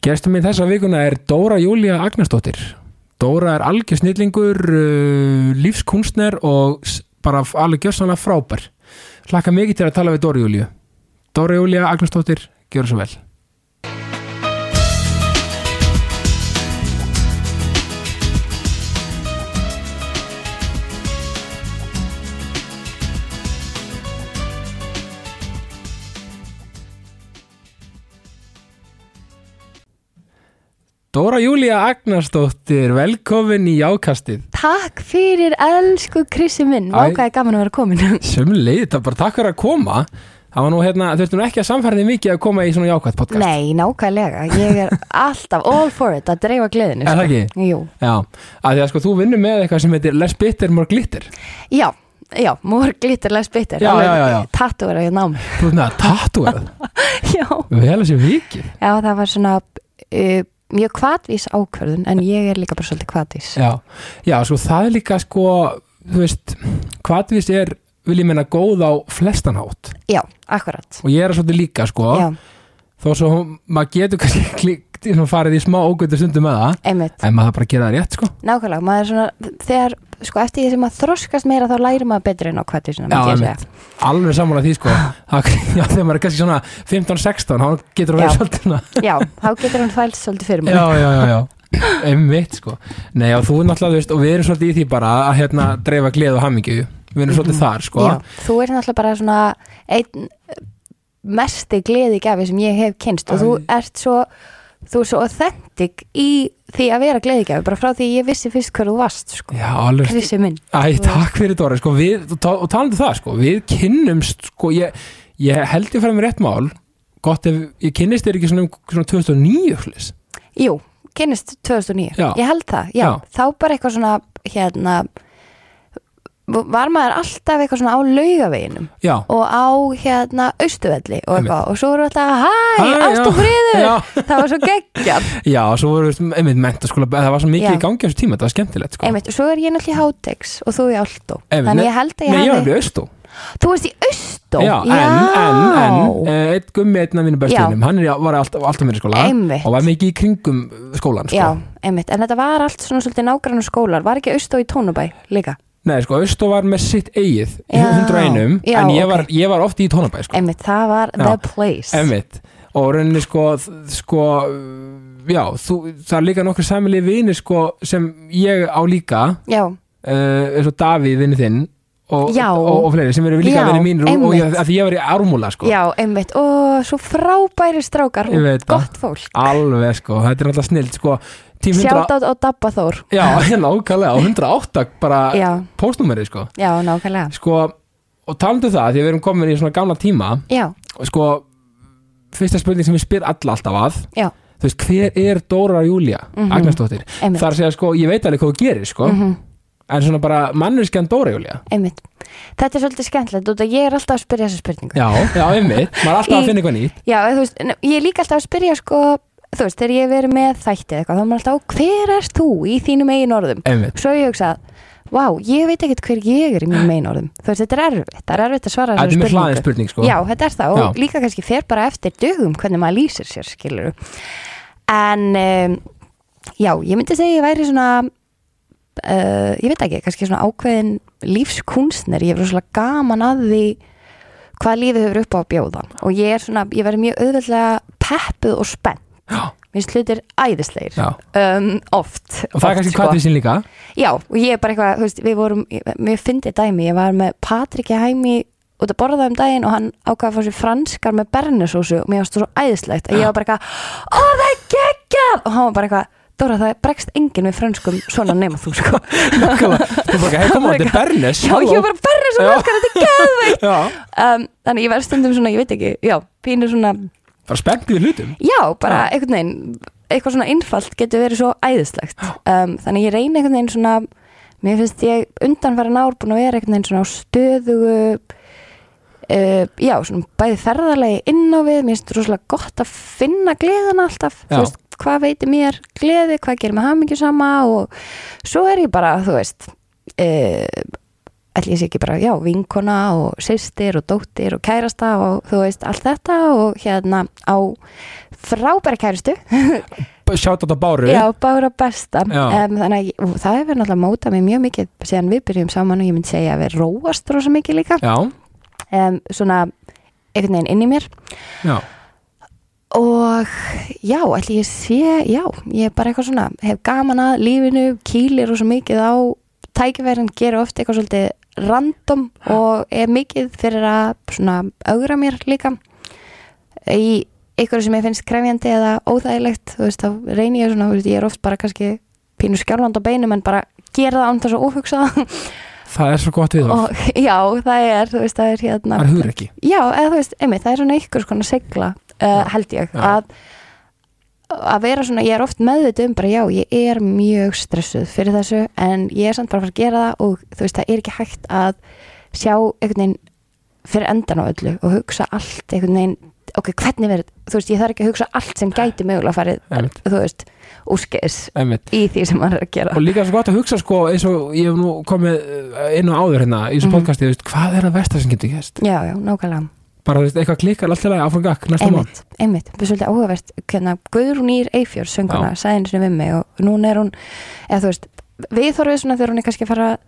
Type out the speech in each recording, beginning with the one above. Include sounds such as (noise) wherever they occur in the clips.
Gestur minn þessa vikuna er Dóra Júlia Agnarsdóttir. Dóra er algjör snillingur, uh, lífskunstner og bara alveg gjössanlega frábær. Hlakka mikið til að tala við Dóra Júliu. Dóra Júlia Agnarsdóttir, gjör svo vel. Dóra Júlia Agnarsdóttir, velkomin í ákastið. Takk fyrir elsku Krissi minn, vákaði gaman að vera komin (laughs) Sömleið, þetta bara takk fyrir að koma. Það var nú hérna, þurftum nú ekki að samfærði mikið að koma í svona jákvætt podcast. Nei, nákvæmlega, ég er alltaf all for it að dreifa gleðinu Er það sko. ekki? Jú, Já, að því að sko þú vinnur með eitthvað sem heitir less bitter, more glitter. já, já, mór glittir les bitter Já, já, já, já. Tattu er að ég ná mig Þú veist með að tattúað. (laughs) Já, að sé vikið. já, það var svona uh, mjög kvatvís ákvörðun en ég er líka bara svolítið kvatvís Já, já, sko það er líka sko, þú veist, hvaðvist er, vil ég menna, góð á flestanhátt. Já, akkurat. Og ég er svolítið líka, sko, Já, þó svo maður getur kannski (laughs) svona farið í smá ógöndu stundum með það, einmitt en maður bara gera það rétt, sko. Nákvæmlega, maður er svona, þegar, sko, eftir því sem maður þroskast meira þá lærir maður betur en á Já, myndi ég einmitt. segja Alveg sammála því, sko. (gasps) (laughs) Já, þegar maður er kannski svona 15-16, þá getur Já. verið svolítið svona. Já, þá getur hann fælst svolítið fyrir mig já, já, já, já einmitt sko Nei, já, þú náttúrulega, veist, og við erum svolítið í því bara að hérna dreifa gleð og hamingju við erum svolítið þar, sko Já, þú er náttúrulega bara svona einn mesti gleði gafi sem ég hef kynst og þú ert svo þú er svo authentic í því að vera gleðigjafi, bara frá því ég vissi fyrst hver þú varst, sko, Krissi minn Æ, takk fyrir Dóra, sko, við, og ta- og talandi um það, sko, við kynnumst, sko, ég, ég held ég fara með rétt mál, gott ef, ég kynnist þér ekki svona, um- svona 2009, hlis. Jú, kynnist 2009, Já. ég held það já, Já. þá bara eitthvað svona hérna var maður alltaf eitthvað svona á laugaveginum Já, og á hérna austuvelli og eitthvað og svo voru alltaf hæ, Hæ, ást og já. friður Já. (laughs) það var svo geggjað já, svo voru, einmitt, mentaskóla, það var svo mikið Já. í gangi á þessu tíma, þetta var skemmtilegt, sko. Einmitt, og svo er ég náttúrulega í Hátex og þú í Einmitt, Þannig ég held að ég Nei, ég var í Austó. Þú veist í Austó? Já, en, en, en, uh, eitt gummi einn af mínu Já. bestunum, hann er, var alltaf, alltaf mér í skóla Einmitt. og var mikið í kringum uh, skólan, sko. Já, einmitt, en þetta var allt svona svolítið nágrannu skólar Var ekki Austó í Tónubæ líka? Nei, sko, Austó var með sitt eigið í Já, 101, já, en ég, var, ég var oft í tónabæ, sko. Einmitt, það var Já. the place. Emmitt, og rauninni, sko, sko, já, þú, það er líka nokkur samilið vinir, sko, sem ég á líka, Já, uh, eins og Davíð, vinni þinn, og, og, og fleiri, sem eru líka Já, vinni mínir, og, ég, að ég var í ármúla, sko. já, einmitt. Og svo frábæri strákar veit gott fólk. Alveg, sko, þetta er alltaf snild, sko, tím 100, Sjátt á Dabba Þór já, (laughs) (laughs) ákvæðlega, og 108 bara Já, póstnúmerið, sko. já, nákvæmlega Sko, og talandu um það, því við erum komin í svona gamla tíma, Já, sko, fyrsta spurning sem við spyr alla alltaf að, já, þú veist, hver er Dóra Júlia. Agnarsdóttir? einmitt Það er að segja, sko, ég veit alveg hvað þú gerir, sko, Mhm. en svona bara manneskjan Dóra Júlia. Einmitt. Þetta er svolítið skemmtilegt að ég er alltaf að spyrja þessa spurningu Já, já, einmitt, maður er alltaf Í- að finna eitthvað nýtt. Já, þú veist, ég er líka alltaf að spyrja sko, þú veist, þegar ég verið með þætti eða eitthvað, þá er maður alltaf, "Ó, hver erst þú í þínum eigin orðum? Einmitt, Svo ég hugsa, vá, ég veit ekkert hver ég er í mínum eigin orðum. Þú veist, þetta er erfitt, það er erfitt að svara þetta er með hlaðin spurning, sko. Já, þetta er það og Já. líka kannski fer bara eftir dögum hvernig maður lýsir sér, skilur En, um, já, ég myndi segja ég væri svona, uh, ég veit ekki, kannski svona ákveðin lífskunstner, ég er rosalega gaman að því hvað lífið hefur upp á að bjóða og ég er svona, ég verði mjög auðveldlega peppuð og spennt Já, minnst hlutir æðislegir já. um, oft Og það er kannski sko. hvað við sín líka. já, og ég er bara eitthvað, þú veist, við vorum mér fyndi dæmi, ég var með Patriki hæmi út að borða um daginn og hann ákvað að fá sér franskar með bernesósu og mér varst það svo æðislegt að ég var bara eitthvað ó það er geggjað og hann var bara eitthvað Dóra það bregst enginn við franskum svona nema þú sko. Þú bara, hei, koma, þetta er Bernes. já ég var bara bernes og franskar þetta er geðveikt (laughs) Já, um, þannig ég verð stundum svona, ég veit ekki já, pínur svona bara spenntið við hlutum. Já, bara Já. einhvern veginn eitthvað svona innfalt getur verið svo æðislegt um, þannig ég reyni einhvern veginn svona mér finnst ég undanfæra ár búin að vera einhvern veginn svona á stöðugu uh, já, svona bæði ferðarlegi inn á við, mér finnst rosalega gott að finna gleðina alltaf Já. þú veist, hvað veitir mér gleði, hvað gerir mig hamingju sama og svo er ég bara, þú veist uh, ætli ég sé ekki bara, já, vinkona og systir og dóttir og kærasta og þú veist, allt þetta og hérna á frábæra kæristu sjátt (laughs) á þetta báru. Já, bara besta. Já. um, þannig að og það hefur náttúrulega mótað mig mjög mikið síðan við byrjum saman og ég myndi segja að við róast rosa mikið líka. Um, svona einhvern veginn inn í mér. Já, og já, ætli ég sé já, ég er bara eitthvað svona hef gaman að lífinu, kýlir rosa mikið á tækifærin, gera oft eitthvað svolítið random og er mikið fyrir að svona augra mér líka. Í ykkur sem ég finnst krefjandi eða óþægilegt, þú veist, þá reyni ég svona, þú veist, ég er oft bara kannski pínu skjálfand á beinum en bara gera það án þess að óhugsa. Það það er svo gott við það já, það er, þú veist, það er hérna. Það er hugur ekki Já, eða þú veist, einmitt, það er svona ykkur svona segla, uh, held ég Já. að, að vera svona, ég er oft meðvitað um bara, já, ég er mjög stressuð fyrir þessu, en ég er samt bara að fara að gera það og þú veist, það er ekki hægt að sjá einhvern veginn fyrir endan á öllu og hugsa allt einhvern veginn, ok, hvernig verður þú veist, ég þarf ekki að hugsa allt sem gæti mögulega farið, Einmitt. þú veist, Einmitt. í því sem maður er að gera og líka svo gott að hugsa sko eins og ég hef nú komið eh, inn og áður hérna í þessu Mhm. podcasti, þú veist, hvað er að versta sem getur gæst Já, já, nákvæmlega bara eitthvað klikkar alltaf áfram gakk næsta mál einmitt, það er svolítið áhugavert hérna, Guðrún Ír Eifjör sönguna einu sinni við mig og núna er hún eða veist, við þorfið svona þegar hún er kannski að fara að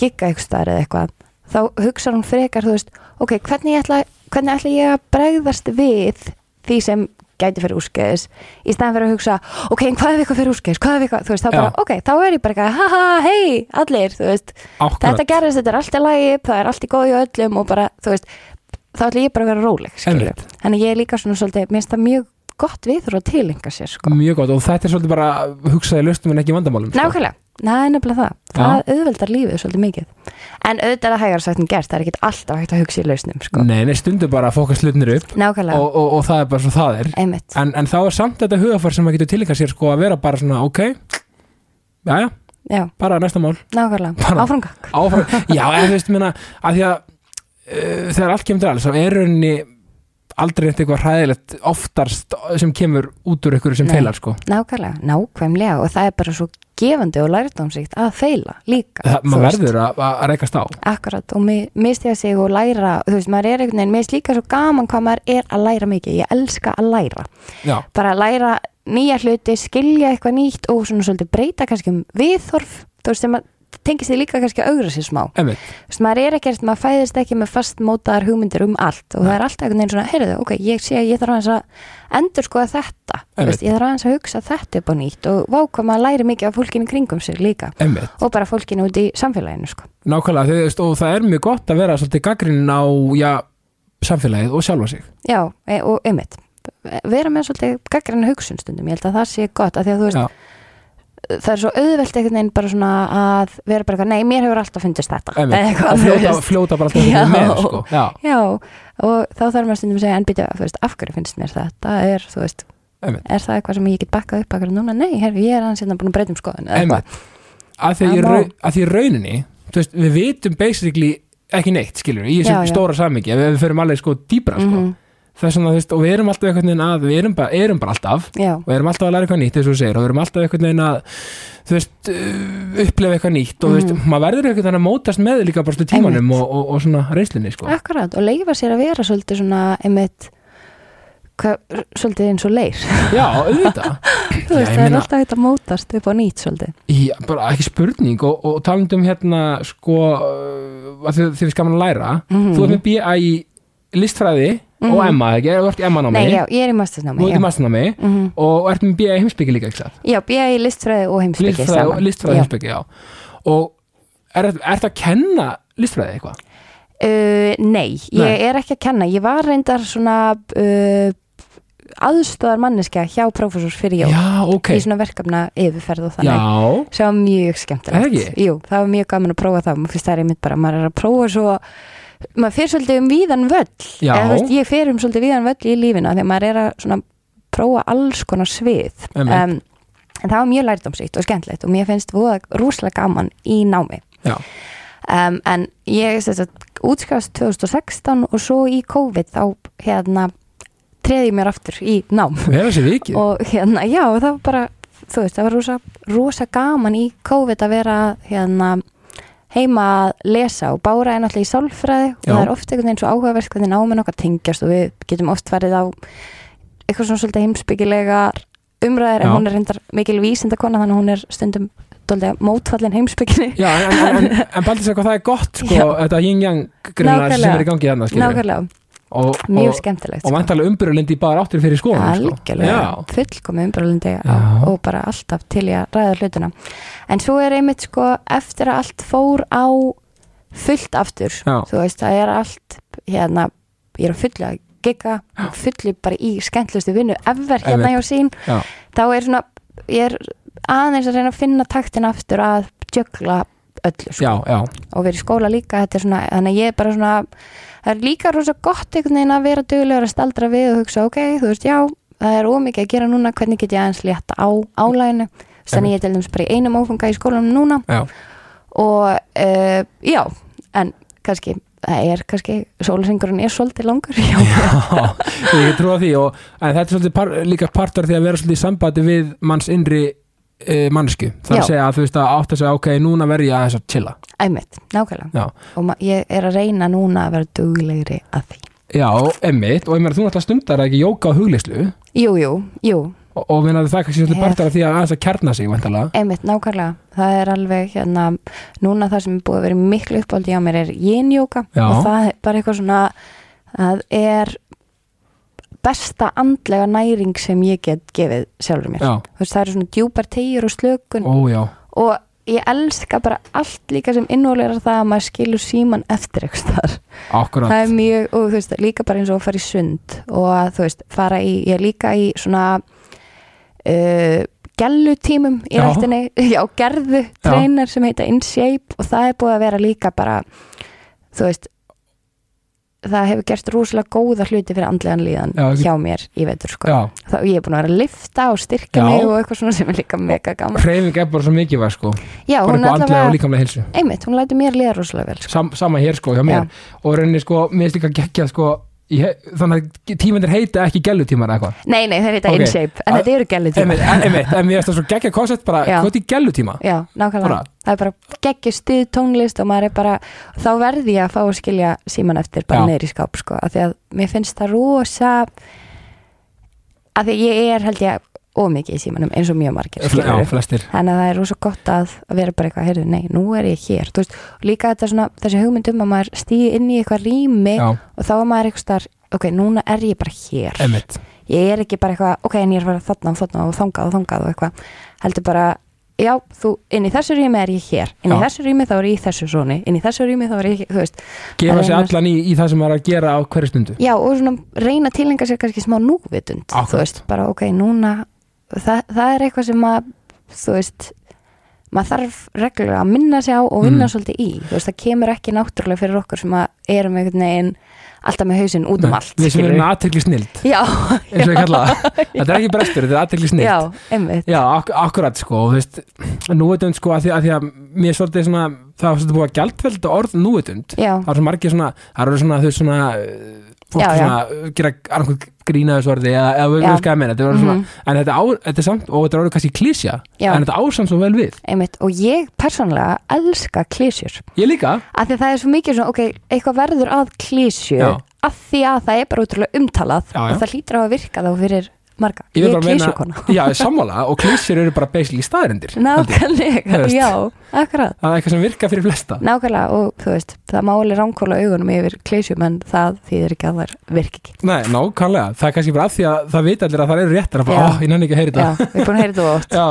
gigga eitthvað eða eitthvað þá hugsa hún frekar, þú veist ok, hvernig ætla, hvernig ætla ég að bregðast við því sem gæti fyrir úrskeiðis, í staðan fyrir að hugsa ok, en hvað ef eitthvað fyrir úrskeiðis, hvað ef eitthvað þú veist, þá Já. bara, ok, þá er ég bara eitthvað haha, hei, allir, þú veist Akkurat. þetta gerðist, þetta er allt í lagi, það er allt í góði og öllum og bara, þú veist þá ætla ég bara að vera róleg, þannig ég er líka svona svolítið, mér finnst það mjög gott við þurfa að tilenga sér, sko. Mjög gott og þetta er svolítið bara hugsaði löstum en ekki vandamálum sko. nákvæmlega, það er nefnilega það. Það auðveldar lífið svolítið mikið. En auðvitað er það hægar sagt en gert, það er ekki alltaf hægt að hugsa í lausnum, sko. Nei, nei, stundu bara að fókast hlutnir upp. Og, og, og það er bara svo það er. En, en þá er samt þetta hugafar sem maður getur tilíka sér sko að vera bara svona, ok. Jæja, já, bara næsta mál. Nákvæmlega, áframgak áfram, já, eða þú veist, minna að því að þegar allt kemur til alls þá er rauninni aldrei eitthvað hræðilegt oftast sem kemur út úr ykkur sem Nei. feilar sko. Nákvæmlega, nákvæmlega og það er bara svo gefandi og lærdómsíkt að feila líka það, maður verður að, að reykast á. Akkurat og mi- mistiða sig og læra þú veist, maður er einhvern veginn, mér finnst líka svo gaman hvað maður er að læra mikið, ég elska að læra. Já, bara að læra nýja hluti, skilja eitthvað nýtt og svona svolítið breyta kannski um viðhorf, þú veist, sem að tengist þið líka kannski að augra sér smá. Þú veist, maður er ekkert, maður fæðist ekki með fast mótaðar hugmyndir um allt og það er alltaf einhvern veginn svona, heyrðu, ok, ég sé að ég þarf aðeins að endur skoða þetta. Einmitt. veist, ég þarf aðeins að hugsa þetta upp á nýtt og vá hvað maður læri mikið af fólkinu kringum sig líka. Emmitt og bara fólkinu út í samfélaginu sko. nákvæmlega, þú veist, og það er mjög gott að vera svolítið gaggrinn á, já, samfélagið og sjálfa sig. Já, e- og einmitt. Vera með svolítið gaggrinna hugsun stundum ég held að það sé gott, af því að þú veist Já. Það er svo auðvelt einhvern veginn bara svona að vera bara eitthvað, nei, mér hefur alltaf fundist þetta eitthvað, fljóta, fljóta bara alltaf Já. með sko. já, Já, og þá þarf maður stundum að segja en byrja, þú veist, af hverju finnst mér þetta er, þú veist, Einmitt. er það eitthvað sem ég get bakkað upp akkur núna, nei, herfi, ég er aðeins hérna búin að breyta um skoðun að því, Það í má. rau- að því í rauninni veist, við vitum basically ekki neitt skilur, í Já, þessu já. stóra samingi ef við fyrir alveg sko dýbra sko. Það er svona, veist, og við erum alltaf einhvern veginn að við erum bara, erum bara alltaf. Já, og erum alltaf að læra eitthvað nýtt, eins og þú segir og við erum alltaf einhvern veginn að veist, uh, upplefa eitthvað nýtt. Og þú veist, Mhm. maður verður einhvern veginn að mótast með líka bara stu tímanum og, og, og svona reyslinni sko. akkurat, og leifa sér að vera svolítið svona, einmitt hvað, svolítið eins og leir. Já, auðvitað. (laughs) Þú Já, veist, ég það er meina- alltaf hægt að mótast upp á nýtt svolítið. Já, bara ekki spurning og, og talandum hérna sko uh, að þið, þið er skaman að læra. Mhm. þú ert með BA í listfræði og. Emma, ekki? Þú ert í Emma námi Nei, já, ég er í þú mastersnámi ert í masternámi Mhm. og ert með BA heimsbyggi líka, ekki það? já, býja í listfræði og heimsbyggi Listfræði, saman listfræði heimsbyggi, já og er, er það að kenna listfræði eitthvað? Uh, nei, ég Nei. er ekki að kenna Ég var reyndar svona uh, aðstöðar manneskja hjá prófessors fyrir jól Já, ok í svona verkefna yfirferð og þannig Já, sem var mjög skemmtilegt? Jú, það var mjög gaman að prófa það það er einmitt bara, maður er að prófa svo maður fyrir svolítið um víðan völl. Já. Eða, veist, ég fyrir um svolítið víðan völl í því að maður er að prófa alls konar svið. Um, en það var mjög lærdómsýtt og skemmtilegt og mér finnst voða rúslega gaman í námi. Um, en ég útskast 2016 og svo í COVID þá hérna treði ég mér aftur í nám. Og hérna, já, það var bara þú veist, það var rosa, rosa gaman í COVID að vera hérna heima að lesa og bára er náttúrulega í sálfræði og það er oft einhvern veginn svo áhugavert hvernig náminn okkar tengjast og við getum oft farið á eitthvað svona svolítið heimsbyggilegar umræðir en Já. hún er reyndar mikil vísindakona þannig að hún er stundum dóllega mótfallin heimsbygginni Já, en, en, en, en (laughs) Baldur segir hvað það er gott sko, þetta yin-yang sem er í gangi skilur nákvæmlega, og, mjög skemmtilegt og vantarlega umbyrjulindi í bara áttir fyrir skoðan sko. algjörlega, Já. fullkomið umbröðlundi Já. og bara alltaf til í að ræða hlutina en svo er einmitt sko eftir að allt fór á fullt aftur Já. þú veist, það er allt hérna, ég er að fulla að gigga fulli bara í skemmtlustu vinnu ever hérna hjá sín Já. þá er svona, ég er aðeins að reyna að finna taktin aftur að jökla öllu sko. já, já, og verið í skóla líka þetta er svona, þannig að ég er bara svona það er líka rosa gott einhvern veginn að vera duglegur að staldra við og hugsa ok, þú veist, já, það er ómikið að gera núna hvernig get ég aðeins létta á álæginu þannig ég til dæmis bara í einum ófunga í skólanum núna. Já. og uh, já, en kannski það er kannski, sólarsingurinn er svolítið langur (laughs) já, ég trúa því og, en þetta er svolítið par, líka partur því að vera svolítið í sambandi við manns innri mannsku, það er að segja að þú veist að átt að segja ok, núna verð ég aðeins að chilla. Æmitt, nákvæmlega. Já, og ég er að reyna núna að vera duglegri að því. Já emmitt og ég meina þú náttúrulega stundar ekki jóka og hugleyslu? Jú, jú, jú, og, og meina það er kannski svolítið af því að aðeins að kjarna sig Einmitt, nákvæmlega. Það er alveg hérna, núna það sem er búið að vera miklu uppáldi á mér er Já. og það er bara eitthvað svona, það er besta andlega næring sem ég get gefið sjálfur mér. Veist, það eru svona djúpar tegjur og slökun. Ó og ég elska bara allt líka sem innvólegar það að maður skilur síman eftir eitthvað Það er mjög, og þú veist, líka bara eins og að fara í sund og að, þú veist, fara í, ég líka í svona uh, gellutímum í rættinni, (laughs) já, gerðu treiner sem heita InShape og það er búið að vera líka bara, þú veist, það hefur gerst rosalega góða hluti fyrir andlegan líðan Já, hjá mér í veitur, sko. Það, ég er búin að vera að lifta og styrkja Já. mig og eitthvað svona sem er líka mega gaman. hreyfing er bara svo mikið var sko Já, bara er andlega og allavega, líkamlega hilsu einmitt, hún lætur mér líða rosalega vel, sko. Sam, sama hér sko, hjá mér og rauninni sko, mér finnst líka geggja sko he- þannig að tímandir heita ekki gellutímar eða eitthvað Nei, nei, það heita Ok. InShape, en Að- þetta eru gellutíma. Einmitt, en, mér finnst það svo geggja koncept bara, hvað er gellutíma? Já, nákvæmlega. Það er bara geggjur stuð tónlist og maður er bara, þá verði ég að fá að skilja síman eftir bara neyri í skáp, sko. Af því að mér finnst það rosa, að því ég er held ég ómikið í símanum eins og mjög margir, Þannig að það er rosa gott að, að vera bara eitthvað, heyrðu, nei, nú er ég hér. Veist, líka þetta svona, þessi hugmyndum að maður stýði inn í eitthvað rými Já, og þá er maður eitthvað starf, ok, núna er ég bara hér. Einmitt. Ég er ekki bara eitthvað, ok, en ég er að fara þarna og þarna og þangað og þangað og eitthvað. Heldur bara, já, þú, inn í þessu rými er ég hér, inn í Já. þessu rými þá er ég í þessu zóni, inn í þessu rými þá er ég, þú veist. Gefa sér allan í, í það sem maður er að gera á hverju stundu. Já, og svona reyna að tilenga sér kannski smá núvitund, Akkurat. þú veist, bara, ok, núna það, það er eitthvað sem að þú veist maður þarf reglulega að minna sig á og vinna Mm. svolítið í, þú veist, það kemur ekki náttúrulega fyrir okkur sem að erum einhvern veginn alltaf með hausinn út um Nei, allt Við sem erum með aðtekli snild já, eins og ég kalla það. (laughs) Þetta er ekki brestur, þetta er aðtekli snild já, einmitt. Já, ak akkurat sko, þú veist núvitund sko, að því að, því að mér er svolítið svona, það var svolítið búið að gjaldvelda orð núvitund, já, það er svo margir svona það eru svona, veist svona fólk Já, svona, uh, gera annarkoð grína þessu orði eða, eða við veist hvað ég meina, þetta er svona Mhm. en þetta, á, þetta er samt, og þetta er orðið kannski klísja en þetta ásamt svo vel við. Einmitt og ég persónlega elska klísjur Ég líka, af því að það er svo mikið svona, ok, eitthvað verður að klísju af því að það er bara útrúlega umtalað Já, já. og það hlýtur á að virka þá fyrir marga. Ég er klísjukona já, sammála. Og klísjur eru bara basically staðarindir Þú nákvæmlega, já, akkurat. Það er eitthvað sem virkar fyrir flesta. Nákvæmlega og þú veist, það máli ránkóla augunum yfir klísjum en það þýðir ekki að það virki ekki. Nei, nákvæmlega, það er kannski bara af því að það vita allir að það eru réttar að bara, Já. ó, ég nenni ekki að heyri já, þetta við erum búin að heyra þetta oft. (laughs) Já,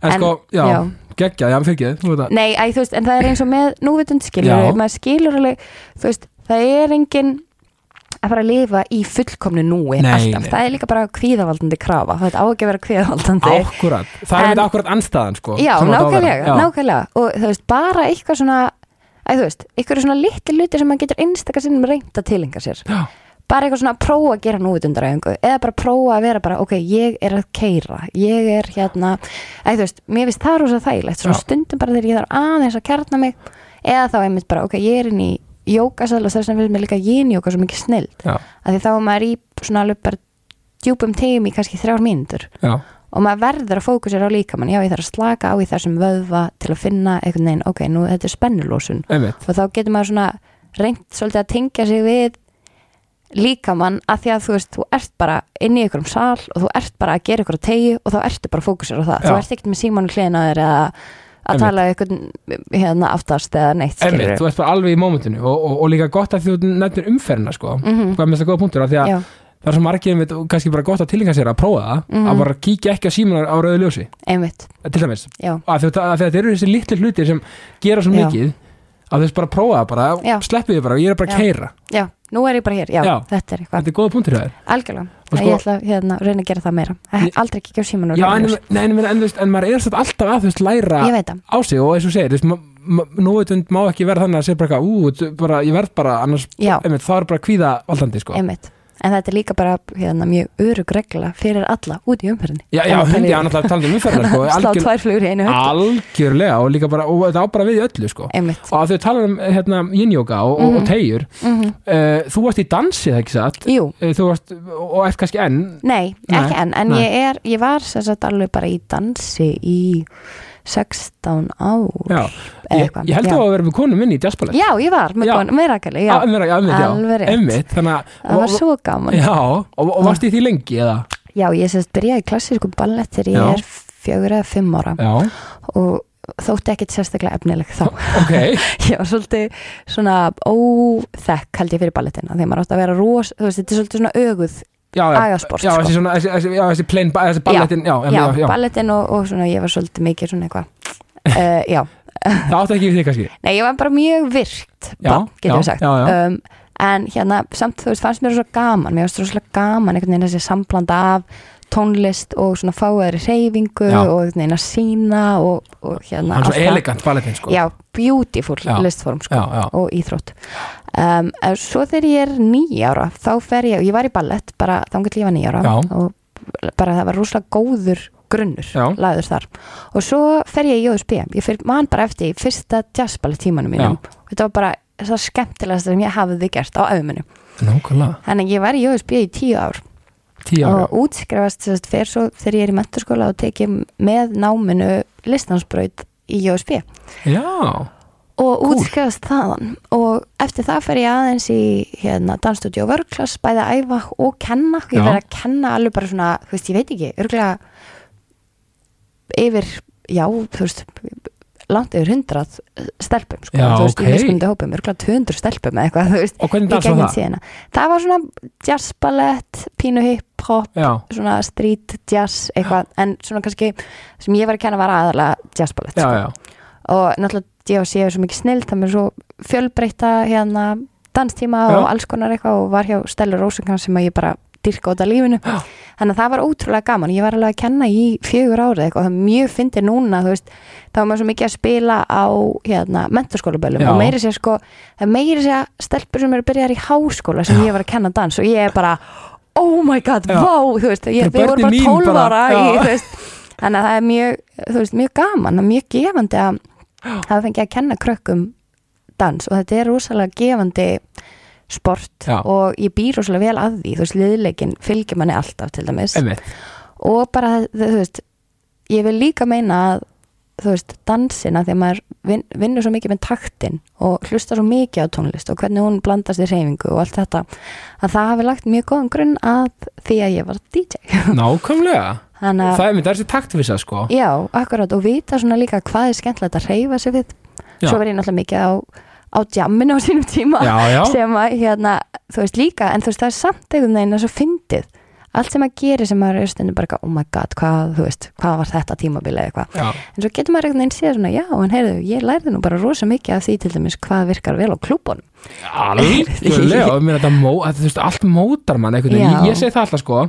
en, En- sko, já, já. geggja, já, fyrir ekki þú veist, en það er að fara að lifa í fullkomnu núi Nei, alltaf, nei. það er líka bara kvíðavaldandi krafa, það á ekki að vera kvíðavaldandi. Akkurat, það er þetta akkurat anstæðan sko, Já, að nákvæmlega, Já. nákvæmlega. Og þú veist, bara eitthvað svona æ, þú veist, eitthvað svona litli luti sem maður getur einstakar sinnum reynt að tilenga sér. Já. bara eitthvað svona að prófa að gera núvitundaræfingu eða bara prófa að vera bara, ok, ég er að keira ég er hérna æ, þú veist, mér finnst það rosa þægilegt. Svona stundum bara þegar ég þarf aðeins að kjarna mig eða þá einmitt bara, ok, ég er inn í jókasal og þess vegna finnst mér líka yin-jóka svo mikið snill Já, að því þá er maður í svona alveg bara djúpum tegum í kannski þrjár mínútur. Og maður verður að fókusera á líkamann. Já ég þarf að slaka á í þessum vöðva til að finna einhvern veginn, ok, nú þetta er spennulósun. Einmitt. Og þá getur maður svona reynt svolítið að tengja sig við líkamann að því að þú veist, þú ert bara inn í ykkur um sal og þú ert bara að gera á tegi og þá ertu bara fókusur á það, Já. þú ert ekkert með símanu hliðina þér eða að tala ykkur hérna aftast eða neitt Einmitt, þú ert bara alveg í mómentinu og, og, og líka gott að þú nefnir umferðina sko. Mhm. hvað er mest að góða punktur af því að Já, það er svo margir og kannski bara gott að tilhenga sér að prófa það Mhm. að bara kíkja ekki á símanar á rauðu ljósi einmitt, til dæmis, já, þetta eru þessi litlu hlutir sem gera svo Já. mikið að þú veist bara prófa það bara, Já. sleppið þið bara ég er bara að Já. keira, já, nú er ég bara hér, já, Já. þetta er eitthvað. Þetta er góða punktur hjá þér. Algjörlega, Og sko, ég ætla að hérna, reyna að gera það meira. Aldrei ekki á símanu Já, en, nei, en, en, en, maður er alltaf að veist læra það, á sig og eins og segir, nú veit má ekki vera þannig að segja bara ú, er bara, ég verð bara annars, einmitt, það er bara kvíða valdandi sko. einmitt en þetta er líka bara hérna, mjög örug regla fyrir alla út í umferðinni. Já, já, hundi, já, náttúrulega talandi um umferðina sko, (laughs) slá tvær flugur í einu höggi algjörlega og líka bara, og þetta á bara við öllu sko. og að þau tala um hérna, yin-yoga og, og, og Mhm. tegjur mm uh, þú varst í dansi, það ekki satt? Jú. Þú varst, og ert kannski enn? Nei, ekki enn, en nei. ég er ég var sagt alveg bara í dansi í 16 ár já, ég, ég held já. þú að vera með konum minni í jazzballett já, ég var með, Já. kon, með já, já, já, já, Alveg að það var svo gaman. Já, já, og, og varst í því lengi eða? Ég sem sagt byrjaði klassísku ballett þegar Já. ég er fjögur eða fimm ára. Já, og þótti ekkit sérstaklega efnileg þá. Ok. (laughs) Ég var svolítið svona óþekk held ég fyrir ballettina. Því að maður átti að vera ros, þú veist, þetta er svolítið svona öguð já, já, Agasport, já, sko. þessi þessi, þessi, já, þessi plain, þessi ballettin já, já, já, ballettin og, og svona ég var svolítið mikið svona eitthvað uh, (laughs) já, það átti ekki við því kannski? Nei, ég var bara mjög virkt Já, barn, getur við sagt. Um, En hérna, samt þú veist, fannst mér svo gaman Mér fannst svo gaman einhvern veginn þessi samblanda af tónlist og svona fáaðri reyfingu og að sína og, og hérna hann er svo elegant ballettin sko. Já, beautiful Já. listform sko, já, já, og íþrótt. Um, Svo þegar ég er nýjára þá fer ég, ég var í ballett bara þannig til ég var nýjára Já. og bara það var rúslega góður grunnur Já. lagður þar. Og svo fer ég í JSB ég fer man bara eftir í fyrsta jazzballett tímanum mínum. Þetta var bara það skemmtilegast sem ég hafði gert á nákvæmlega. Þannig ég var í JSB í tíu ár og útskrifast sérst, fer svo þegar ég er í menturskóla og tekið með náminu listansbraut í JSB já, og Cool. útskrifast þaðan. Og eftir það fer ég aðeins í hérna, dansstudio vörklass, bæði að æfa og kenna, ég verið að kenna alveg bara svona, þú veist, ég veit ekki, örgulega yfir, já, þú veist langt yfir hundrað stelpum sko, Já, þú veist, ok. í mismunandi hópum, örgulega 200 stelpum eða eitthvað, (laughs) þú veist, og hvernig dans var það? síðana það var svona jazzballett pínu hip-hop, já, svona street jazz eitthvað, en svona kannski sem ég var að kenna var aðalega jazzballett já, sko já, og náttúrulega ég sé svo mikið snill það með svo fjölbreyta hérna danstíma Já. og alls konar eitthvað og var hjá Stellur Rósenkamp sem að ég bara dyrka út af lífinu Já. Þannig að það var ótrúlega gaman, ég var alveg að kenna í fjögur árið eitthvað, það er mjög fyndið núna þú veist, þá var maður svo mikið að spila á hérna, menturskólaböllum Já. og meiri sér sko, það er meiri sér stelpur sem eru byrjar í háskóla sem ég var að kenna dans. Og ég er bara, oh my god Já. vá, þú veist, ég, við vorum bara börnin mín 12 bara, ára í, já. veist, þannig að það er mjög, þú veist, mjög gaman, það er mjög gefandi að hafa fengið að kenna krökkum dans. Og þetta er rosalega gefandi sport Já. og ég býr rosalega vel að því. Þú veist, liðleikin fylgir manni alltaf til dæmis. Einmitt. Og bara, þú veist ég vil líka meina að þú veist, dansina þegar maður vin, vinnur svo mikið með taktin og hlusta svo mikið á tónlist og hvernig hún blandast í reyfingu og allt þetta að það hafi lagt mjög góðan grunn að því að ég var DJ (laughs) nákvæmlega, þannig að það er er þessi taktvisa sko. Já, akkurat. Og vita svona líka hvað er skemmtilegt að reyfa sig við. Já. svo var ég náttúrulega mikið á, á jamminu á sínum tíma já, já, sem að hérna, þú veist líka en þú veist það er samt einhvern veginn að svo fyndið. Allt sem að gera sem maður er bara oh my god, hvað, þú veist, hvað var þetta tímabili eða eitthvað, já, en svo getur maður einhvern veginn séð svona, já, en heyrðu, ég lærði nú bara rosa mikið af því til dæmis hvað virkar vel á (laughs) mó, að, þú veist, allt mótar mann einhvern veginn, ég, ég segi það alltaf sko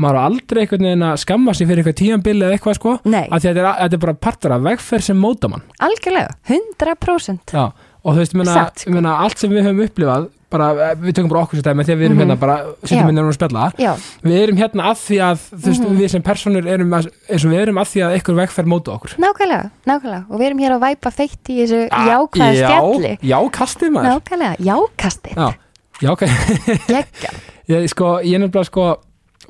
maður á aldrei einhvern veginn að skamma sig fyrir eitthvað tíðanbili eða eitthvað sko að þetta er, þetta er bara partur af vegferð sem móta mann. Algjörlega, 100% já, og þú veist, ég meina, Satt, sko. ég meina allt sem við höfum upplifað bara, eh, við tökum bara okkur sér dæmi þegar við erum Mhm. hérna bara, Já. sittum hérna og spjalla. Já, við erum hérna að því að þú veist, Mhm. við sem personur erum að, eins og við erum að því að einhver vegferð móta okkur. Nákvæmlega, nákvæmlega. Og við erum hér að væpa feitt í þessu Ah, jákvæða já, stjalli já, kastið maður. Nákvæmlega, jákastið. Já, já, ok. Gekka (laughs) ég, sko, ég nefnilega sko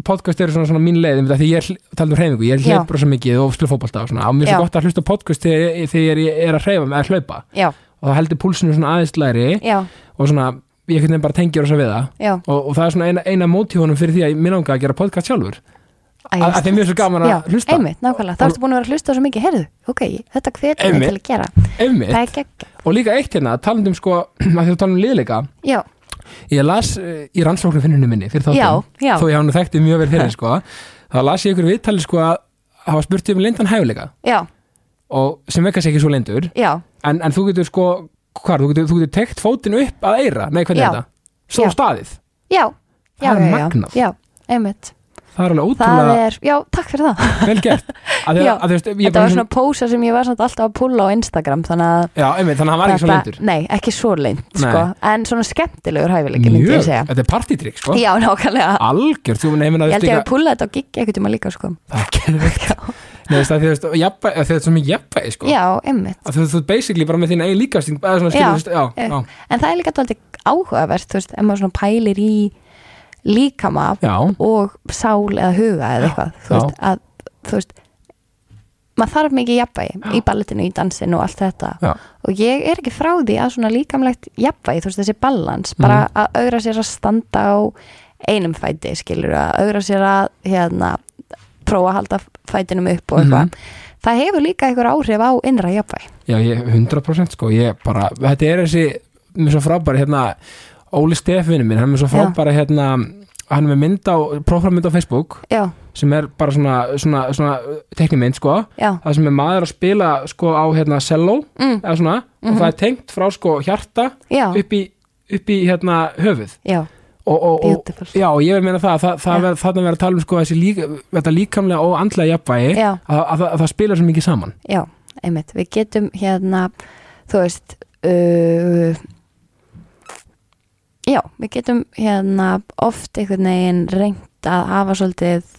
podcast eru svona, svona mín leið einmitt af því ég er talað um hreyfingu, ég Já. hleyp rosa mikið og spila fótbolta og svona, og mér er Já. svo gott að hlusta á podcast þegar, þegar ég er að hreyfa með að hlaupa. Já, og það heldur púlsinu svona aðeins læri já, og svona, ég veginn bara tengjur þess að við það. Og, og það er svona eina, eina mótífónum fyrir því að mér langar að gera podcast sjálfur. Æ, að, mér er svo gaman að já, hlusta. einmitt, nákvæmlega, það ertu búin að vera að hlusta svo mikið herðu, ok, þetta hvetur Einmitt. til að gera. Einmitt, og líka eitt hérna, talandum sko (clears throat) að því að tala um liðleika. Já, ég las uh, í rannsóknarfinninu minni fyrir þáttum, þó ég hann þekkti mjög vel fyrir (laughs) sko, þá las ég ykkur viðtali sko að hafa spurt um lindan hæfuleika já, og sem vekkast ekki svo lindur já, en, en þú getur sko, hvar, þú getur, getur tekt fótinn upp að eira, nei hvernig er þetta? Svo Já. staðið, já. Það já, er já, já, einmitt. Það er alveg það ótrúlega er, já, takk fyrir það. Vel gert. Að að, að, veist, þetta var svona pósa sem ég var alltaf að pulla á Instagram þannig að já, einmitt, þannig að hann var ekki svo lindur nei, ekki svo Nei. sko. en svona skemmtilegur hæfileiki myndi ég segja. Þetta er partytrykk sko. Já, nákvæmlega. Algjör, þú nefnir að ég held ég að pulla þetta á giggi ekkert um að líka sko. það er geðveikt Nei, þú veist, að því, þú veist, jafnvæ- að þetta er svo mikið jafnvægi sko. já, einmitt. Þú, þú basically bara með þín eigin líkasting en það er líka alltaf áhugavert þú veist, ef maður svona pælir í líkama og sál eða huga eða eitthvað þú veist, að þú veist maður þarf mikið jafnvægi í balletinu, í dansinu og allt þetta. Já. og ég er ekki frá því að svona líkamlegt jafnvægi, þú veist þessi balans bara Mhm. að augra sér að standa á einum fæti, skilur að augra sér að hérna prófa að halda fætinum upp og eitthvað. Mhm. það hefur líka einhver áhrif á innra jafnvægi. Já, ég 100% sko, ég bara, þetta er þessi með svo frábæri hérna Óli Stefinu minn, hann er svo frábæri hérna, hann er með mynd á próframynd á Facebook já, sem er bara svona, svona, svona teknimynd sko, já, það sem er maður að spila sko á hérna cello mm, eða svona, og Mhm. það er tengt frá sko hjarta upp í, upp í hérna höfuð. Já og, og, og, Já, ég vil meina það, það, það Já. ver, þarna verður að tala um sko líka, þetta líkamlega og andlega jafnvægi já, að, að, að það spilar svo mikið saman. Já, einmitt, við getum hérna, þú veist uh, já, við getum hérna oft einhvern veginn reynt að hafa svolítið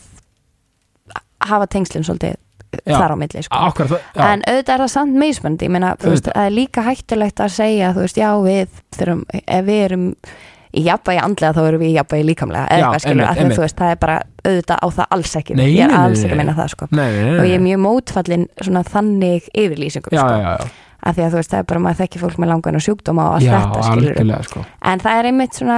hafa tengslinn svolítið Já. þar á milli sko. Akkur, það, já, en auðvitað er það samt meismöndi ég meina, það er líka hættulegt að segja þú veist, já, við þurfum ef við erum í jafnvægi andlega þá erum við í jafnvægi líkamlega eða skilur, það er bara auðvitað á það alls ekki. Nei, ég er alls ekki að meina það sko. Nei, nei, og ég er mjög mótfallin svona þannig yfirlýsingum Já, sko. Af því að þú veist, það er bara maður þekki fólk með langan og sjúkdóma og allt já þetta sko. En það er einmitt svona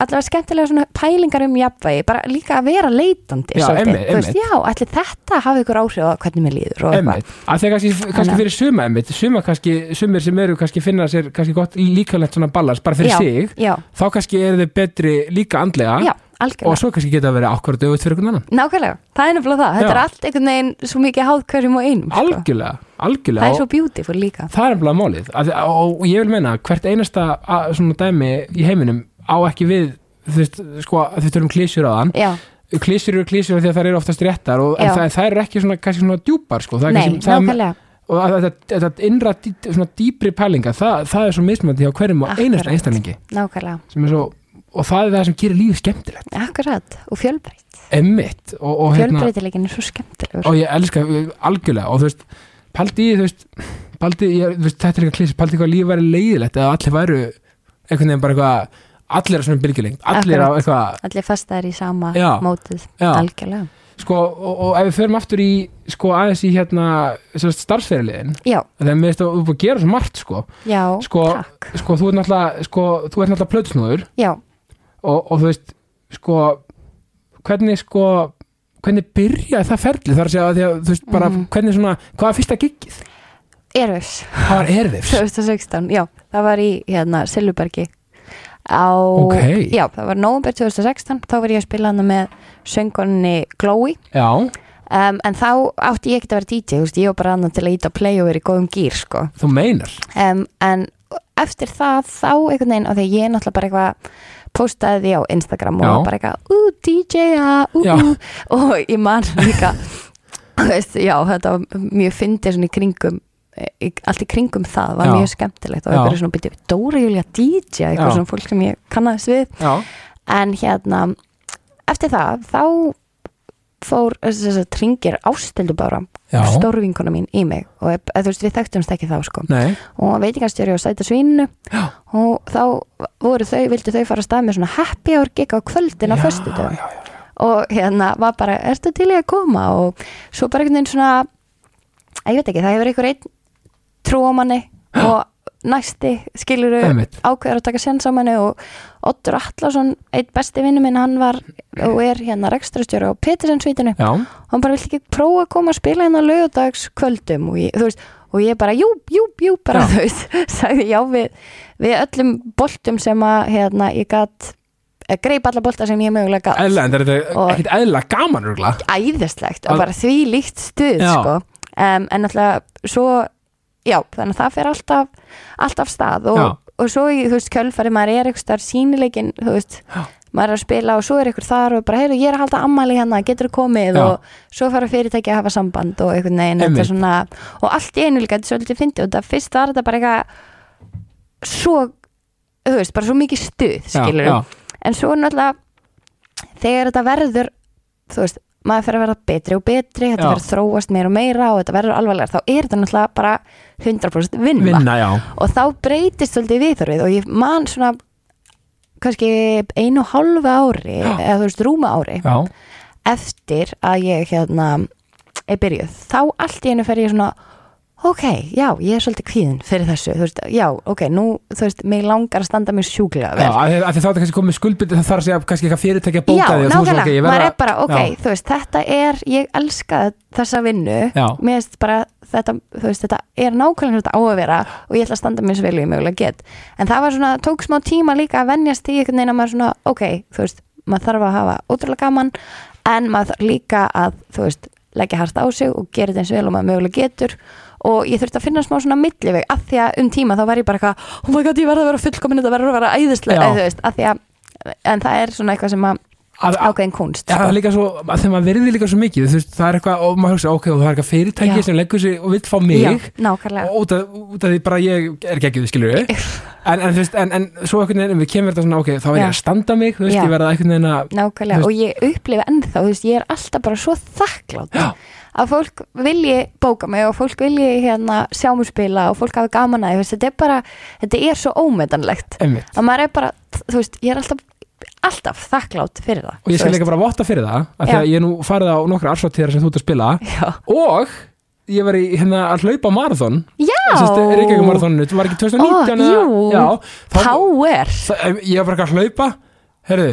allavega skemmtilega svona pælingar um jafnvægi bara líka að vera leitandi Já, einmitt, þú veist, já, ætli þetta hafi ykkur áhrif á hvernig mér líður og eitthvað. Einmitt, að þegar kannski, kannski að- fyrir suma einmitt, suma kannski, sumir sem eru kannski finna sér kannski gott líkalegt svona balans bara fyrir Já. sig, þá kannski eru þið betri líka andlega já, og algjörlega svo kannski geta að vera akkurat auðvitað fyrir einhvern annan. Nákvæmlega, það er nefnilega það, þetta Já. er allt einhvern veginn svo mikið háð hverjum og einum sko. algjörlega, algjörlega. Það er svo beautiful líka. það er nefnilega málið. Að, og ég vil meina hvert einasta að, svona dæmi í heiminum á ekki við veist, sko, þú veist, um klísjur á þann. Já, klísjur eru klísjur því að það eru oftast réttar og, en það, það eru ekki svona, kannski svona djúpar sko, nei, kannski, nákvæmlega. Og þetta, innra dý, svona dýpri pælinga, það, það er svo mismöndi hjá hverjum og einasta einstaklingi. Sem er svo, og það er það sem gerir lífið skemmtilegt. Akkurat og fjölbreytt. Emmitt hérna, fjölbreytilegin er svo skemmtilegur. Og ég elska algjörlega og þú veist, paldi þú veist, paldi, ég, þú veist, þetta er eitthvað klísi paldi hvað lífið væri leiðilegt eða allir væru einhvern veginn bara eitthvað allir á svona bylgjulengt, allir á eitthvað allir fastar í sama Já. mótið Já. algjörlega, sko, og, og ef við förum aftur í sko aðeins í hérna starfsferðiliðin, já, þegar mér veist að þú er búin að gera svo margt sko, já, Sko, takk. sko þú ert náttúrulega sko, þú ert náttúrulega plötusnúður. Já, og, og þú veist, sko hvernig sko hvernig byrjaði það ferli þar að segja að því að þú veist bara, Mhm. hvernig svona hvað var fyrsta giggið? Erfis Hvað var erfis? 2016, já, það var í hérna Sillubergi á, Ok. já, það var nóvember 2016 þá var ég að spila hana með söngonni Glói Já, um, en þá átti ég ekki að vera DJ þú veist, ég var bara annað til að íta play og vera í góðum gýr sko. þú meinar um, en eftir það þá einhvern veginn, því að ég er náttúrulega bara eitthvað postaði því á Instagram og Já. var bara eitthvað, ú, DJ-a, ú, Já. ú og ég man líka veist, já, þetta var mjög fyndið svona í kringum allt í kringum það var Já. mjög skemmtilegt og Já. eitthvað svona byrja Dóra Júlia DJ, eitthvað svona fólk sem ég kannast við Já, en hérna eftir það, þá fór þess að tringir ástildu bara stórvinkona mín í mig. Og þú veist, við þekktumst ekki þá sko. Nei. Og veitingastjóri á sæta svíninu. Já. og þá voru þau, vildu þau fara að stað með svona happy hour gig á kvöldin á já, já. og hérna var bara, ertu til í að koma? Og svo bara einhvern veginn svona ég veit ekki, það hefur einhver einn trúamanni og næsti skilur Einmitt. ákveður að taka séns á manni og Ottur Atlason, eitt besti vinnu minn hann var og er hérna rekstrastjóri á Petersensvítinu já, hann bara vill ekki prófa að koma að spila hérna á lögadags kvöldum og ég, veist, og ég bara jú, jú, jú, bara Já. veist (laughs) sagði já við, við öllum boltum sem að hérna ég gat eh, greip alla bolta sem ég mögulega gat eðla, en það er ekkit eðla gaman æðislegt og bara því líkt stuð sko. um, en náttúrulega svo já, þannig að það fer alltaf alltaf stað og, og svo í, þú veist, kjölfari, maður er eitthvað sínileikin, þú veist, Já. maður er að spila og svo er eitthvað þar og bara, heyrðu, ég er að halda ammali hérna, getur komið? Já. og svo fara fyrirtæki að hafa samband og eitthvað svona og allt í einu líka, þetta er svolítið fyndið og það fyrst var þetta bara eitthvað svo, þú veist, bara svo mikið stuð skilur já, en svo náttúrulega þegar þetta verður þú veist, maður fyrir að verða betri og betri þetta Já. verður þróast meira og meira og þetta verður alvarlega, þá er þetta náttúrulega bara 100% vinna, vinna, og þá breytist svolítið viðþorfið og ég man svona kannski einu og hálfu ári Já. eða þú veist rúma ári já, eftir að ég hérna er byrjuð, þá allt í einu fer ég svona ok, já, ég er svolítið kvíðin fyrir þessu, þú veist, já, ok, nú þú veist, mig langar að standa mér sjúklega já vel. því af því þá er þetta kannski komið skuldbyrði það þarf að segja kannski eitthvað fyrirtæki að bóka Já, því svo, nákvæmlega, ok, ég maður er bara, ok, Já. þú veist, þetta er, ég elska þessa vinnu, Já. mér veist bara þetta, þú veist, þetta er nákvæmlega þetta á að vera og ég ætla að standa mér svo vel og ég mögulega get. En það var svona, tók smá tíma líka að venjast í svona, ok, þú veist maður þarf að og ég þurfti að finna smá svona milliveg, af því að um tíma þá var ég bara eitthvað, oh my god, ég verði að vera fullkomin þetta verður að vera æðislega, en það er svona eitthvað sem að, ákveðin kunst það sko. líka svo, þegar maður verði líka svo mikið veist, það er eitthvað, og maður hugsa, ok, það er eitthvað fyrirtæki Já. sem leggur sig og vill fá mig. Já, og út af, út af því bara ég er ekki, skilur við en, en, þú veist, en, en svo einhvern veginn við kemur þetta svona, ok, þá er ég að standa mig þú veist, ég verða einhvern veginn að Nákvæmlega, Þú og ég upplifi ennþá, þú veist, ég er alltaf bara svo þakklátt að fólk vilji bóka mig og fólk vilji hérna sjá mig spila og fólk hafi gaman að veist, þetta er bara, þetta er svo ómetanlegt. Að maður er bara, þú veist, ég er alltaf alltaf þakklátt fyrir það og ég skal líka bara votta fyrir það af því að ég er nú farið á nokkra arsvartíðar sem þú ert að spila. Já, og ég var í hérna að hlaupa marathon. Reykjavík marathoninu, það var ekki 2019 Ó, eða- jú. já, þá, power. Það, ég var bara ekki að hlaupa. Herðu,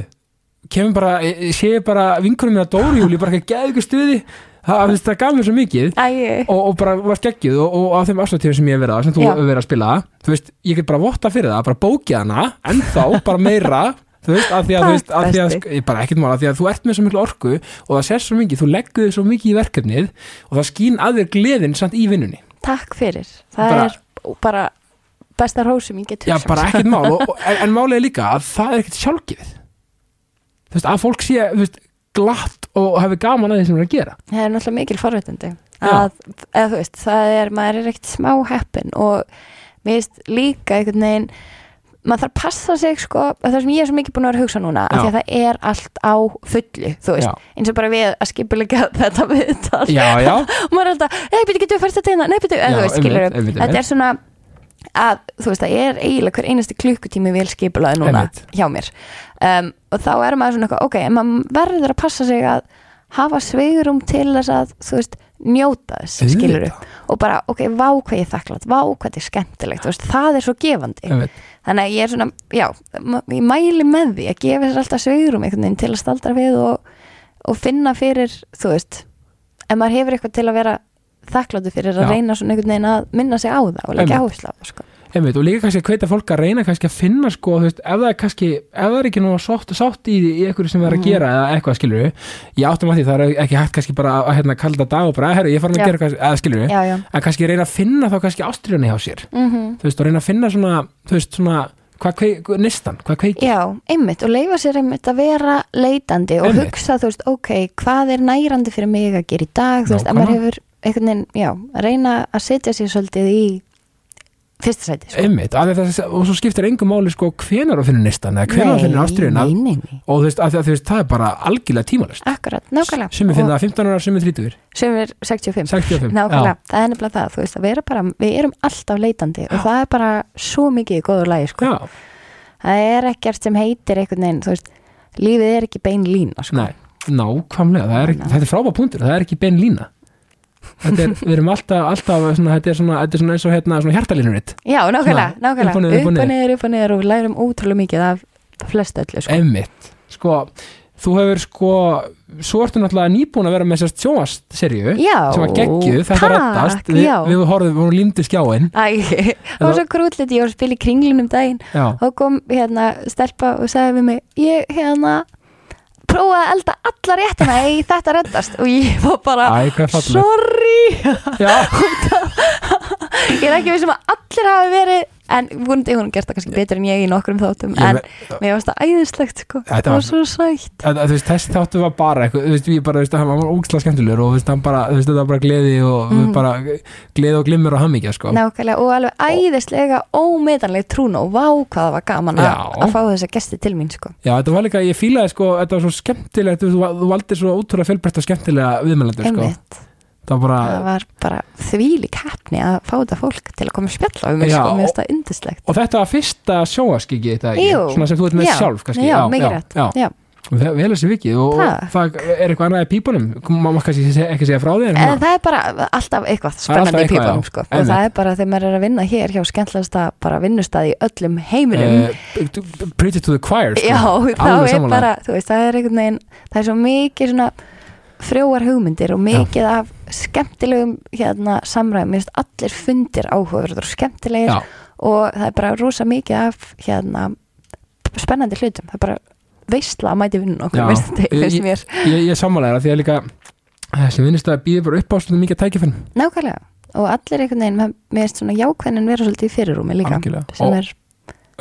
kemur bara ég, ég sé bara vinkunum með að Dóri Júli bara ekki að geða ykkur stuði það, það, gaf mér svo mikið. Og, og bara var skeggjuð og, og á þeim afslutífum sem ég hef verið á sem þú hefur verið að spila þú veist, ég get bara votta fyrir það, bara bókið hana ennþá, bara meira þú veist, af því að, veist, af því að Besti. ég bara ekkert mála, af því að þú ert með svo miklu orku og það sér svo mikið, þú leggur þig svo mikið í verkefnið og það skín að þér gleðin samt í vinnunni, takk fyrir. Það Bara- er bara besta róð sem ég get já, bara ekkert mál og, (laughs) en, en málið er líka að það er ekkert sjálfgefið. Þú veist, að fólk sé, veist glatt og hafi gaman að því sem það er að gera. Það er náttúrulega mikil forréttindi Já. að, eða þú veist, það er, maður er ekkert smá heppin og mér veist líka einhvern veginn maður þarf að passa sig sko, að það sem ég er svo mikið búin að vera að hugsa núna, því að það er allt á fullu, eins og bara við að skipulega (laughs) þetta viðtal. Já, já, (laughs) og maður er alltaf, nei, byrju, getur við fært þetta hérna, nei, byrju, en þú veist, skilur einmitt. þetta er svona að, þú veist, það er eiginlega hver einasti klukkutími vel skipulaði núna Einmitt. hjá mér. Um, og þá er maður svona ok, en maður verður að passa sig að hafa sveigurum til þess að, þú veist, njóta þess skilur Auðvitað. og bara, ok, vá hvað ég þakklátt vá hvað þetta er skemmtilegt, veist, það er svo gefandi einmitt. þannig að ég er svona, já ég mæli með því að gefa sér alltaf sveigurum einhvern veginn til að staldra við og, og finna fyrir, þú veist ef maður hefur eitthvað til að vera þakkláttu fyrir að Já. reyna svona einhvern veginn að minna sig á það og leggja áherslu á það sko. Einmitt, og líka kannski að hveita fólk að reyna kannski að finna sko, þú veist, ef það er kannski ef það er ekki nú sátt, sátt í, í einhverju sem það er að Mhm. gera eða eitthvað skilur ég áttum að því, það er ekki hægt kannski bara að hérna, kalda dag og bara, herru, ég farin að Já. gera eitthvað skilur já, en kannski reyna að finna þá kannski ástriðunni hjá sér mm þú veist, og reyna að finna svona, þú veist, svona kveik, nistan, hvað kveiki já, einmitt og leifa sér einmitt að vera leitandi og Einmitt. hugsa, þú veist, ok hvað er nærandi fyrir mig að gera í dag þú veist, að maður hefur einhvern veginn, já, að reyna að setja sér svolítið í fyrsta sæti sko. einmitt, að þetta, og svo skiptir engum máli sko hvenar þú finnir nistan eða hvenar nei, nei, nei, og þú veist, að, að, þú veist, það er bara algjörlega tímalist akkurat, nákvæmlega. Sem við finna það 15 ára, sem við 30 sem er 65 65, Nákvæmlega, það er nefnilega það, veist, að vera bara, við erum alltaf leitandi og það er bara svo mikið í góður lagi, sko. já, Það er ekkert sem heitir einhvern veginn, þú veist, lífið er ekki bein lína, sko. nei, nákvæmlega það er, þetta er frábæð punktur, það er ekki bein lína þetta er, við erum alltaf, alltaf svona, þetta er svona, þetta er svona eins og hérna, svona hjartalínuritt Já, nákvæmlega, nákvæmlega upp og niður, upp og niður, upp og niður og við lærum ótrúlega mikið af flest öllu sko. Emmitt, sko þú hefur sko, svo ertu náttúrulega nýbúin að vera með sérst sjóast-serju Já, sem var geggjuð, þetta reddast við, já. við horfum, við vorum límdi skjáin. Æ, (laughs) það var svo krútlit, ég var að spila í kringlunum daginn. Já, og kom hérna stelpa og sagði við mig ég hérna prófaði að elda alla réttina í þetta reddast og ég var bara æ, sorry. (laughs) Ég er ekki vissum að allir hafi verið en vonandi hún gert það kannski betur en ég í nokkrum þáttum Ég en mér varst það æðislegt sko. Það var- svo sætt. Þetta- þú veist, þessi þáttu var bara eitthvað, þú veist, við bara, þú veist, hann var ógæslega skemmtilegur og þú veist, þetta var bara gleði og Mm. bara gleði og glimmur og hammingja, sko. Nákvæmlega og alveg æðislega ómetanleg trún og vá hvað það var gaman að, að fá þessa gesti til mín sko. Já, þetta var líka, ég fílaði, sko, þetta var svo skemmtilegt þú, þú, valdir svo ótrúlega fjölbreytt og skemmtilega viðmælendur, sko. Það var bara það var bara þvílík heppni að fá þetta fólk til að koma að spjalla um Já, sko, mér finnst það yndislegt. Og þetta var fyrsta sjóaskiki svona sem þú ert með Já, sjálf kannski, já, mikið rétt, já, já. Vel, þessi vikið og, Takk. það er eitthvað annað í pípunum? Maður kannski ekki segja frá því en svona- það er bara alltaf eitthvað spennandi í eitthvað, pípunum sko. og það er bara þegar maður er að vinna hér hjá skemmtilegasta bara vinnustað í öllum heiminum. Uh, preach it to the choir sko. já, þá er bara þú veist, það er veginn, það er svo mikið svona frjóar hugmyndir og mikið af skemmtilegum hérna samræðum, mér finnst allir fundir áhugaverður og skemmtilegir já, og það er bara rosa mikið af hérna spennandi hlutum, það er bara veistla að mæti vinnun okkur, Já. veist Ég- finnst mér. ég, ég sammála þér að því að líka þessi vinnist að býða bara upp á svona mikið tækifinn nákvæmlega, og allir einhvern veginn mér finnst svona jákvæðin vera svolítið í fyrirrúmi líka Algjörlega. sem er